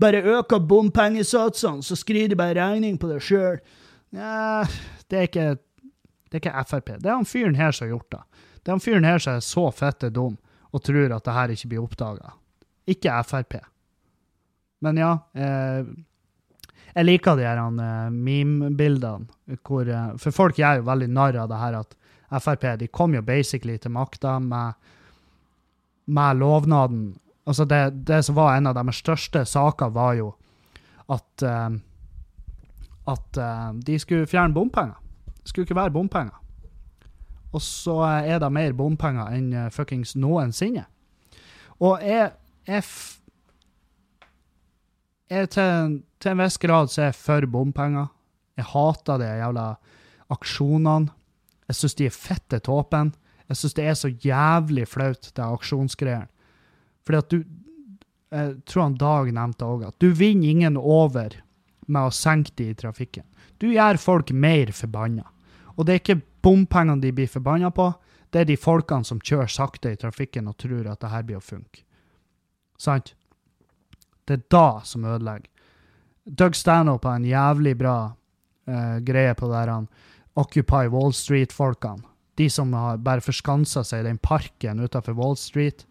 Bare øker bompengesatsene, så skriver de bare regning på det sjøl. Nja, det er ikke det er ikke Frp. Det er han fyren her som har gjort det. Det er han fyren her som er så fette dum og tror at det her ikke blir oppdaga. Ikke Frp. Men ja. Eh, jeg liker de her uh, meme-bildene. Uh, for folk gjør jo veldig narr av det her at Frp de kom jo basically til makta med, med lovnaden Altså det, det, som var en av deres største saker, var jo at uh, at de skulle fjerne bompenger. Skulle ikke være bompenger. Og så er det mer bompenger enn fuckings noensinne. Og jeg jeg til, til, en viss grad så er jeg for bompenger. Jeg hater de jævla aksjonene. Jeg syns de er fette tåpen. Jeg syns det er så jævlig flaut, det aksjonsgreiene. Fordi at du Jeg tror han Dag nevnte òg at du vinner ingen over med å senke de i trafikken. Du gjør folk mer forbanna. Og det er ikke bompengene de blir forbanna på, det er de folkene som kjører sakte i trafikken og tror at det her blir å funke. Sant? Det er da som ødelegger. Doug Stanhope har en jævlig bra uh, greie på det han Occupy Wall Street-folkene. De som har bare forskansa seg i den parken utenfor Wall Street.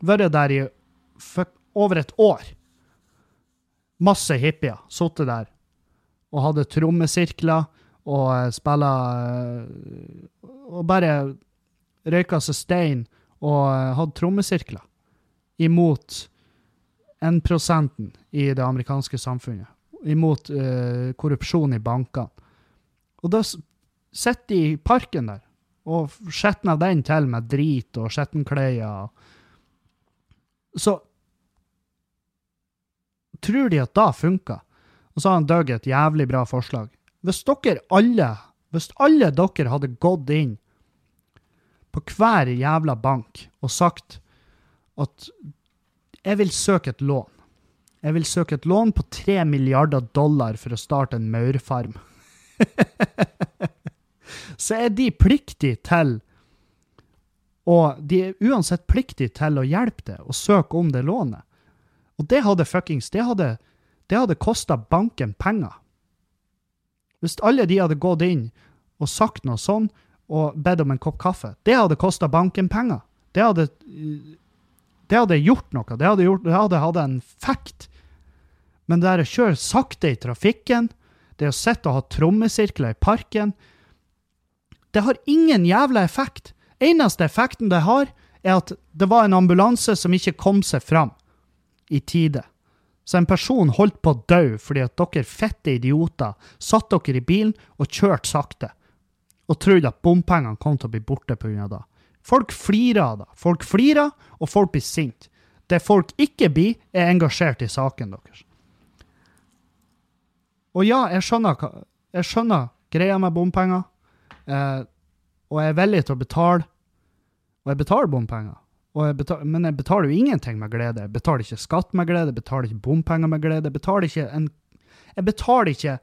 Vært der i over et år. Masse hippier. Sittet der og hadde trommesirkler og uh, spilla uh, Og bare røyka seg stein og uh, hadde trommesirkler imot 1 i det amerikanske samfunnet, imot uh, korrupsjon i bankene. Og da sitter de i parken der og skjetner den til med drit og skjettenklær. Så tror de at da funker. Og så har Doug et jævlig bra forslag. Hvis dere alle, hvis alle dere hadde gått inn på hver jævla bank og sagt at jeg vil søke et lån. Jeg vil søke et lån på tre milliarder dollar for å starte en maurfarm. <laughs> så er de pliktige til Og de er uansett pliktige til å hjelpe deg og søke om det lånet. Og det hadde fuckings Det hadde, det hadde kosta banken penger. Hvis alle de hadde gått inn og sagt noe sånn og bedt om en kopp kaffe, det hadde kosta banken penger. Det hadde det hadde gjort noe. Det hadde, gjort, det hadde hatt en effekt. Men det å kjøre sakte i trafikken, det å sitte og ha trommesirkler i parken Det har ingen jævla effekt. Eneste effekten det har, er at det var en ambulanse som ikke kom seg fram i tide. Så en person holdt på å dø fordi at dere fette idioter satt dere i bilen og kjørte sakte, og trodde at bompengene kom til å bli borte pga. det. Folk flirer av det. Folk flirer, og folk blir sinte. Det folk ikke blir, er engasjert i saken deres. Og ja, jeg skjønner, jeg skjønner greia med bompenger, eh, og jeg er villig til å betale. Og jeg betaler bompenger, jeg betaler, men jeg betaler jo ingenting med glede. Jeg betaler ikke skatt med glede, jeg betaler ikke bompenger med glede. Jeg betaler ikke en Jeg betaler ikke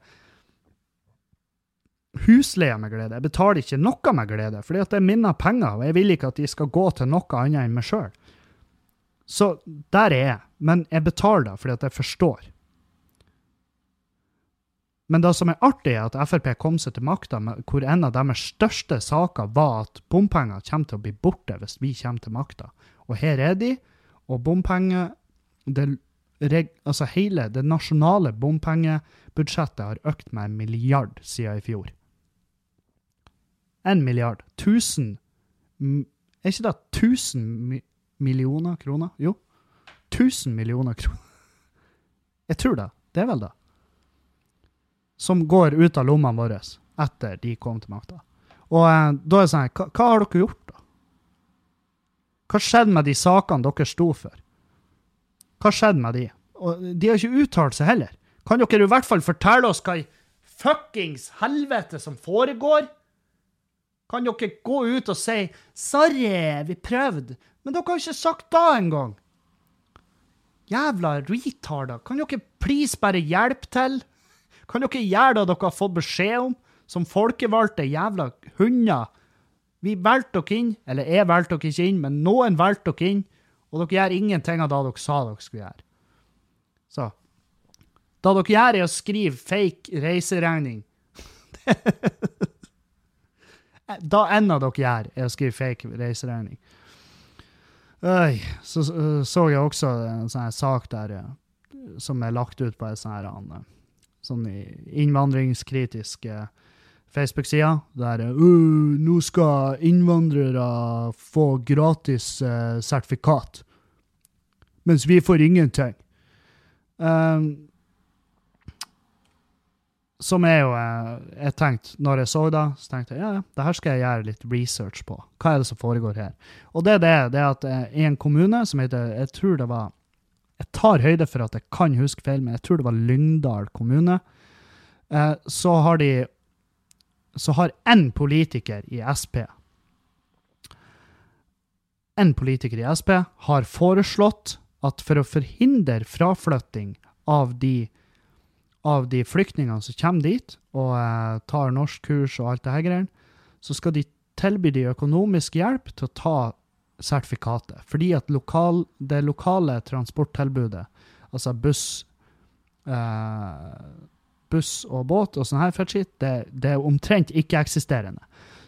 husleie med glede. Jeg betaler ikke noe med glede, fordi det er mine penger, og jeg vil ikke at de skal gå til noe annet enn meg sjøl. Så der er jeg. Men jeg betaler det fordi at jeg forstår. Men det som er artig, er at Frp kom seg til makta hvor en av deres største saker var at bompenger kommer til å bli borte hvis vi kommer til makta. Og her er de, og bompenger det, altså Hele det nasjonale bompengebudsjettet har økt med en milliard siden i fjor. En milliard. Tusen Er ikke det tusen millioner kroner? Jo. Tusen millioner kroner. <laughs> Jeg tror det. Det er vel det. Som går ut av lommene våre etter de kom til makta. Og eh, da er det sånn hva, hva har dere gjort? Hva skjedde med de sakene dere sto for? Hva skjedde med de? Og de har ikke uttalt seg heller. Kan dere i hvert fall fortelle oss hva i fuckings helvete som foregår? Kan dere gå ut og si 'sorry, vi prøvde', men dere har ikke sagt da engang? Jævla retarder. Kan dere please bare hjelpe til? Kan dere gjøre det dere har fått beskjed om, som folkevalgte jævla hunder? Vi valgte dere inn, eller jeg valgte dere ikke inn, men noen valgte dere inn, og dere gjør ingenting av det dere sa dere skulle gjøre. Så Det dere gjør, er å skrive fake reiseregning. <laughs> da en av dere gjør, er å skrive fake reiseregning. Øy, så så jeg også en sånn sak der som er lagt ut på en sånn eh, sånn innvandringskritisk eh, Facebook-sida der uh, nå skal innvandrere få gratis uh, sertifikat, mens vi får ingenting. Um, som er jo Jeg tenkte, når jeg så det, så tenkte jeg ja, det her skal jeg gjøre litt research på. Hva er det som foregår her? Og det er det, det er at i en kommune som heter Jeg tror det var Jeg tar høyde for at jeg kan huske feil, men jeg tror det var Lyngdal kommune. Eh, så har de så har én politiker i Sp En politiker i Sp har foreslått at for å forhindre fraflytting av de, av de flyktningene som kommer dit og eh, tar norskkurs og alt det her greiene, så skal de tilby de økonomisk hjelp til å ta sertifikatet. Fordi at lokal, det lokale transporttilbudet, altså buss, eh, buss og båt og sånn her fetskitt, det, det er omtrent ikke-eksisterende.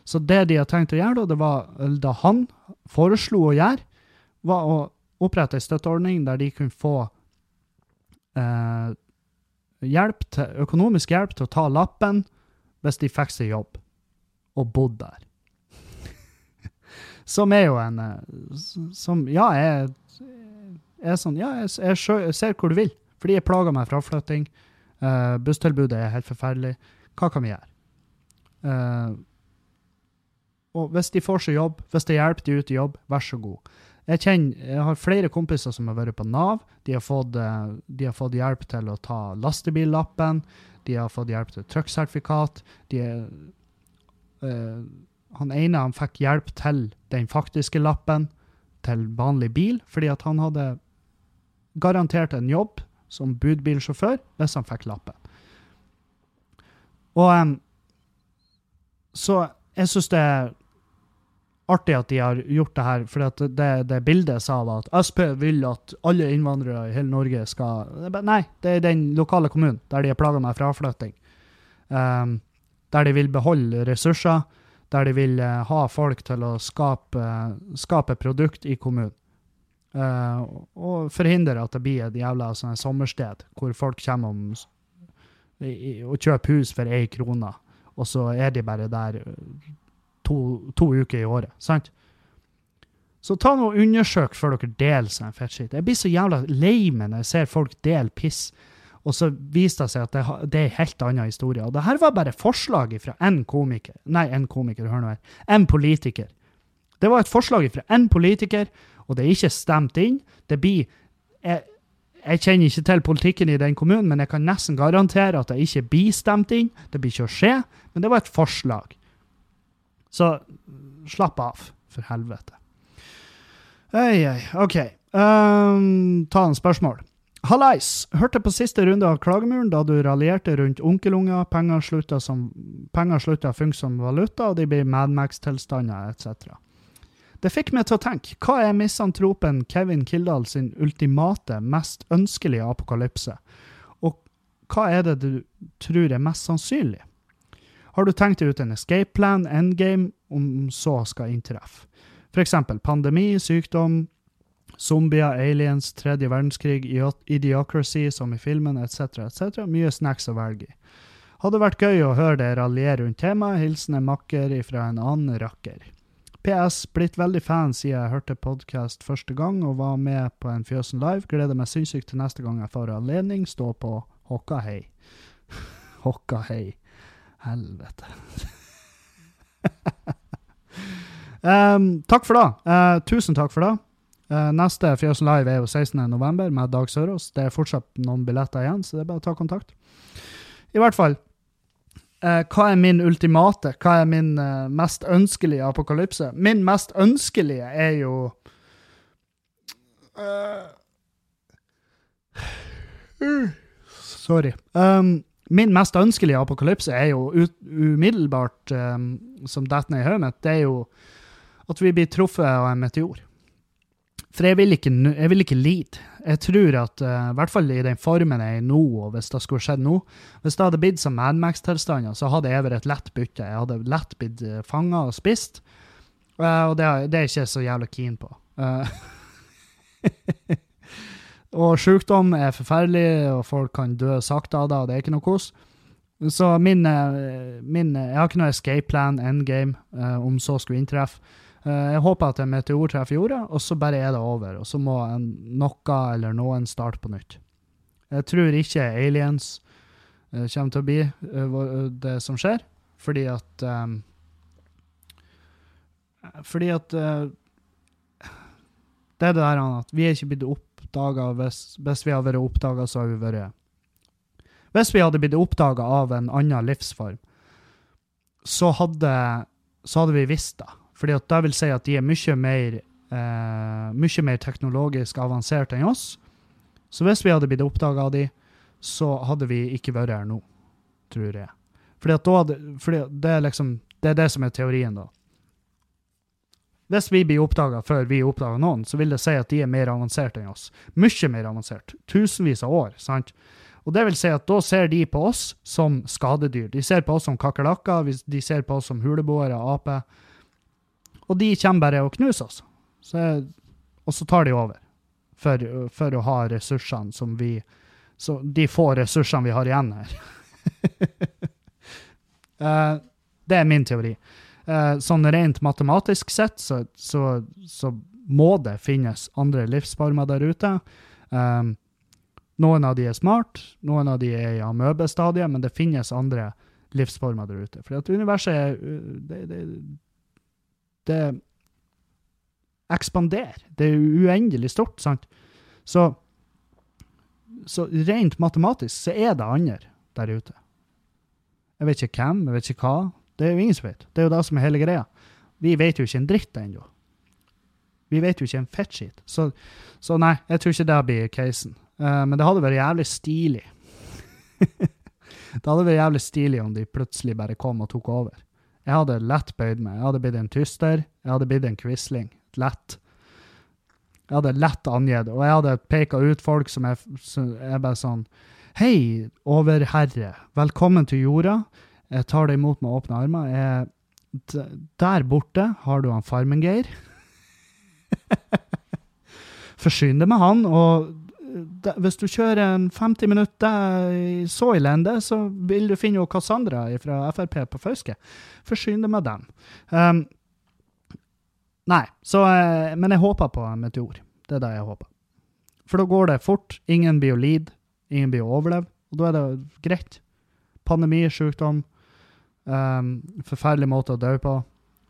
Så det de har tenkt å gjøre, da, det var, da han foreslo å gjøre, var å opprette en støtteordning der de kunne få eh, hjelp til, økonomisk hjelp til å ta lappen hvis de fikk seg jobb og bodde der. <laughs> som er jo en eh, Som, ja, jeg er sånn Ja, jeg, jeg, jeg ser hvor du vil, fordi jeg plager meg fraflytting. Uh, busstilbudet er helt forferdelig. Hva kan vi gjøre? Uh, og hvis de får seg jobb, hvis det hjelper de ut i jobb, vær så god. Jeg, kjenner, jeg har flere kompiser som har vært på Nav. De har fått, uh, de har fått hjelp til å ta lastebillappen. De har fått hjelp til trucksertifikat. De han ene han fikk hjelp til den faktiske lappen til vanlig bil, fordi at han hadde garantert en jobb som budbilsjåfør hvis han fikk lappen. Og um, Så jeg syns det er artig at de har gjort det her, for det, det bildet sa var at Sp vil at alle innvandrere i hele Norge skal Nei, det er den lokale kommunen der de er plaga med fraflytting. Um, der de vil beholde ressurser, der de vil uh, ha folk til å skape, uh, skape produkt i kommunen. Uh, og forhindre at det blir et jævla sånn sommersted hvor folk kommer om, i, og kjøper hus for én krone, og så er de bare der eh, to, to uker i året. sant? Så ta nå og undersøk før dere deler sånn fettskitt. Jeg blir så jævla lei meg når jeg ser folk dele piss, og så viser det seg at det, det er en helt annen historie. Og det her var bare forslag fra én komiker. Nei, én komiker, hør nå her. En politiker. Det var et forslag fra én politiker og det er ikke stemt inn. Det blir jeg, jeg, kjenner ikke til politikken i den kommunen, men jeg kan nesten garantere at det ikke blir stemt inn. Det blir ikke å skje, men det var et forslag. Så slapp av, for helvete. Ei, ei, OK. Um, ta en spørsmål. Hallais! Hørte på siste runde av Klagemuren da du raljerte rundt onkelunger, penger slutta, å funke som valuta, og de blir Madmax-tilstander etc. Det fikk meg til å tenke, hva er misantropen Kevin Kildahl sin ultimate, mest ønskelige apokalypse? Og hva er det du tror er mest sannsynlig? Har du tenkt ut en escape plan, endgame, om så skal inntreffe? Eksempel pandemi, sykdom, zombier, aliens, tredje verdenskrig, idiocracy, som i filmen, etc., etc. Mye snacks å velge i. Hadde vært gøy å høre deg raljere rundt temaet. Hilsen en makker ifra en annen rakker. PS. Blitt veldig fan siden jeg hørte podkast første gang og var med på en Fjøsen live. Gleder meg sinnssykt til neste gang jeg får anledning. Stå på hokka hei. <laughs> hokka hei. Helvete. <laughs> um, takk for det. Uh, tusen takk for det. Uh, neste Fjøsen live er jo 16.11. med Dag Sørås. Det er fortsatt noen billetter igjen, så det er bare å ta kontakt. I hvert fall. Uh, hva er min ultimate? Hva er min uh, mest ønskelige apokalypse? Min mest ønskelige er jo uh, <sighs> Sorry. Um, min mest ønskelige apokalypse er jo ut, umiddelbart, um, som detter ned i hodet mitt, det er jo at vi blir truffet av en meteor. For jeg vil ikke, jeg vil ikke lide. Jeg tror at, uh, i hvert fall i den formen jeg er nå, og hvis det skulle skjedd nå Hvis det hadde blitt som Mad Max-tilstander, så hadde jeg vært et lett bytte. Jeg hadde lett blitt uh, fanga og spist, uh, og det, det, er jeg ikke så jævla keen på. Uh, <laughs> og sykdom er forferdelig, og folk kan dø sakte av det, og det er ikke noe kos. Så min, min, Jeg har ikke noe escape plan, endgame, om så skulle inntreffe. Eh, jeg håper at en meteor treffer jorda, og så bare er det over. Og så må en, noe eller noen starte på nytt. Jeg tror ikke aliens uh, kommer til å bli uh, det som skjer, fordi at um, Fordi at uh, Det er det der at vi er ikke blitt oppdaga hvis, hvis, vi hadde vært oppdaga, så hadde vi vært Hvis vi hadde blitt oppdaga av en annen livsform, så hadde, så hadde vi visst det. Fordi at det vil si at de er mye mer, eh, mye mer teknologisk avansert enn oss. Så hvis vi hadde blitt oppdaga av de, så hadde vi ikke vært her nå, tror jeg. Fordi at da hadde, fordi det, er liksom, det er det som er teorien, da. Hvis vi blir oppdaga før vi oppdager noen, så vil det si at de er mer avansert enn oss. Mye mer avansert. Tusenvis av år. sant? Og det vil si at da ser de på oss som skadedyr. De ser på oss som kakerlakker, de ser på oss som huleboere, aper. Og de kommer bare og knuser oss. Så, og så tar de over. For, for, å ha ressursene som vi Så de få ressursene vi har igjen her. uh, <laughs> det er min teori. Uh, sånn rent matematisk sett så, så, så, må det finnes andre livsformer der ute. Um, noen av de er smart, noen av de er i amøbestadiet, men det finnes andre livsformer der ute. For at universet er det, det, det ekspanderer. Det er uendelig stort, sant? Så, så rent matematisk så er det andre der ute. Jeg vet ikke hvem, jeg vet ikke hva. Det er jo ingen som vet. Det er jo det som er hele greia. Vi vet jo ikke en dritt ennå. Vi vet jo ikke en fettskitt. Så, så nei, jeg tror ikke det blir casen. Uh, men det hadde vært jævlig stilig. <laughs> det hadde vært jævlig stilig om de plutselig bare kom og tok over. Jeg hadde lett bøyd meg. Jeg hadde blitt en tyster. Jeg hadde blitt en quisling. Lett. Jeg hadde lett angitt, og jeg hadde peka ut folk som er, som er bare sånn Hei, overherre. Velkommen til jorda. Jeg tar deg imot med åpne armer. Jeg, der borte har du han Farmen-Geir. <laughs> Forsyn deg med han, og hvis du kjører en 50 minutter så elendig, så vil du finne jo Cassandra fra Frp på Fauske. Forsyn deg med dem. Um, nei, så, eh, men jeg håper på en meteor. Det er det jeg håper. For da går det fort. Ingen blir å lide. Ingen blir å overleve. Og da er det greit. Pandemi, sykdom, um, forferdelig måte å dø på.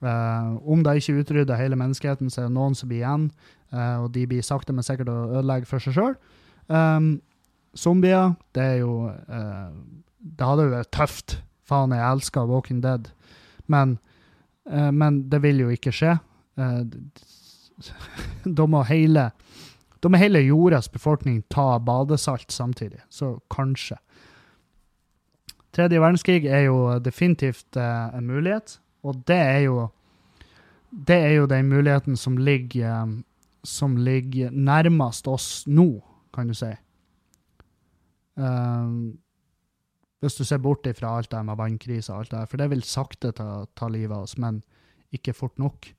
Uh, om det ikke utrydder hele menneskeheten, så er det noen som blir igjen. Uh, og de blir sakte, men sikkert å ødelegge for seg sjøl. Um, zombier, det er jo uh, Det hadde jo vært tøft. Faen, jeg elsker Walking Dead. Men, men det vil jo ikke skje. <laughs> da må hele da må hele jordas befolkning ta badesalt samtidig. Så kanskje. Tredje verdenskrig er jo definitivt en mulighet. Og det er jo det er jo den muligheten som ligger, som ligger nærmest oss nå, kan du si. Um, hvis du ser bort ifra alt det med vannkrise og alt det for det vil sakte ta, ta livet av oss, men ikke fort nok.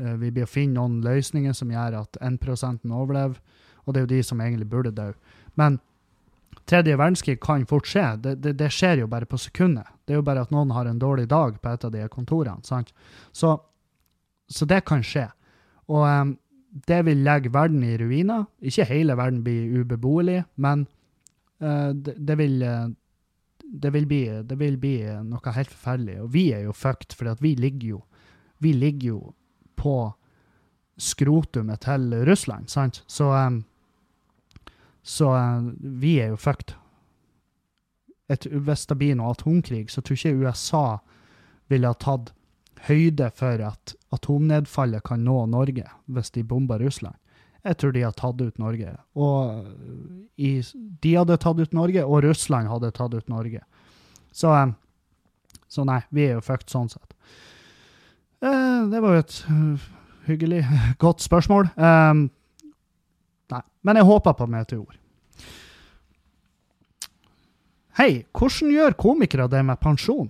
Uh, vi blir å finne noen løsninger som gjør at 1% overlever, og det er jo de som egentlig burde dø. Men tredje verdenskrig kan fort skje. Det, det, det, skjer jo bare på sekundet. Det er jo bare at noen har en dårlig dag på et av de kontorene. sant? Så, så det kan skje. Og um, det vil legge verden i ruiner. Ikke hele verden blir ubeboelig, men uh, det, det, vil, uh, det, vil bli, det vil bli noe helt forferdelig. Og vi er jo fucked, for vi vi ligger jo på skrotumet til Russland, sant? Så um, så uh, vi er jo fucked. Et, hvis det blir noe atomkrig, så tror jeg ikke USA ville ha tatt høyde for at atomnedfallet kan nå Norge hvis de bomber Russland. Jeg tror de har tatt ut Norge. Og i, de hadde tatt ut Norge, og Russland hadde tatt ut Norge. Så, eh, så nei, vi er jo fucked sånn sett. Eh, det var jo et hyggelig, <laughs> godt spørsmål. Nei, men jeg håper på meteor. Hei, hvordan gjør komikere det med pensjon?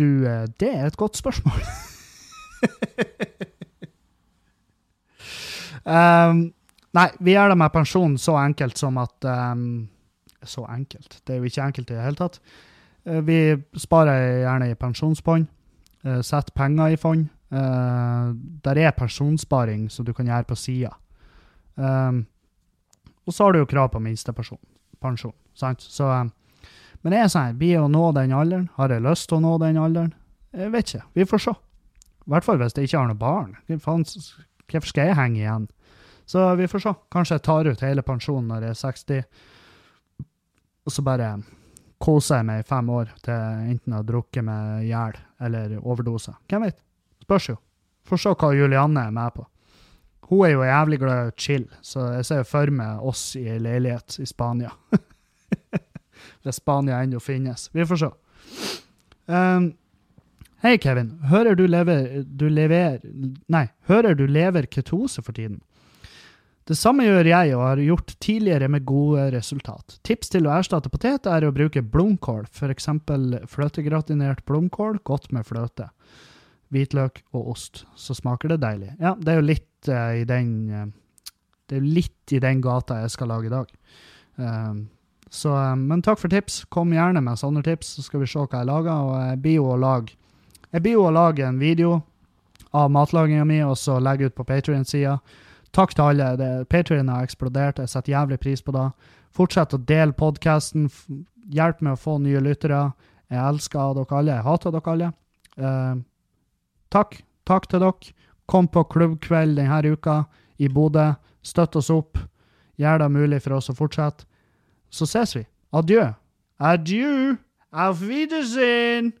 Du, eh, det er et godt spørsmål. um, <laughs> nei, vi gjør det med pensjon så enkelt som at um, Så enkelt. Det er jo ikke enkelt i det hele tatt. Uh, vi sparer gjerne i pensjonsfond. Uh, setter penger i fond. Uh, der er pensjonssparing som du kan gjøre på sida. Um, og så har du jo krav på minstepensjon. Pensjon, sant? Så um, men jeg er sånn, blir jeg å nå den alderen? Har jeg lyst til å nå den alderen? Jeg vet ikke. Vi får se. I hvert fall hvis jeg ikke har noe barn. Hvorfor skal jeg henge igjen? Så vi får se. Kanskje jeg tar ut hele pensjonen når jeg er 60, og så bare koser jeg meg i fem år til enten å drukke med i hjel eller overdose. Hvem vet? Spørs jo. Får se hva Julianne er med på. Hun er jo jævlig glad i å chille, så jeg ser for meg oss i ei leilighet i Spania. <laughs> hvis Spania ennå finnes. Vi får se. Um, Hei, Kevin. Hører du lever, du lever Nei, hører du lever ketose for tiden? Det samme gjør jeg og har gjort tidligere med gode resultat. Tips til å erstatte potet er å bruke blomkål, f.eks. fløtegratinert blomkål, godt med fløte, hvitløk og ost. Så smaker det deilig. Ja, det er jo litt uh, i den uh, Det er litt i den gata jeg skal lage i dag. Uh, så, men takk for tips. Kom gjerne med sånne tips, så skal vi se hva jeg lager. Og jeg blir jo å lage jeg blir jo å lage en video av matlaginga mi og så legge ut på Patrion-sida. Takk til alle. Patrion har eksplodert. Jeg setter jævlig pris på det. Fortsett å dele podkasten. Hjelp med å få nye lyttere. Jeg elsker dere alle. Jeg hater dere alle. Uh, takk. Takk til dere. Kom på klubbkveld denne uka i Bodø. Støtt oss opp. Gjør det mulig for oss å fortsette. Så ses vi. Adjø. Adjø. Auf Wiedersehen.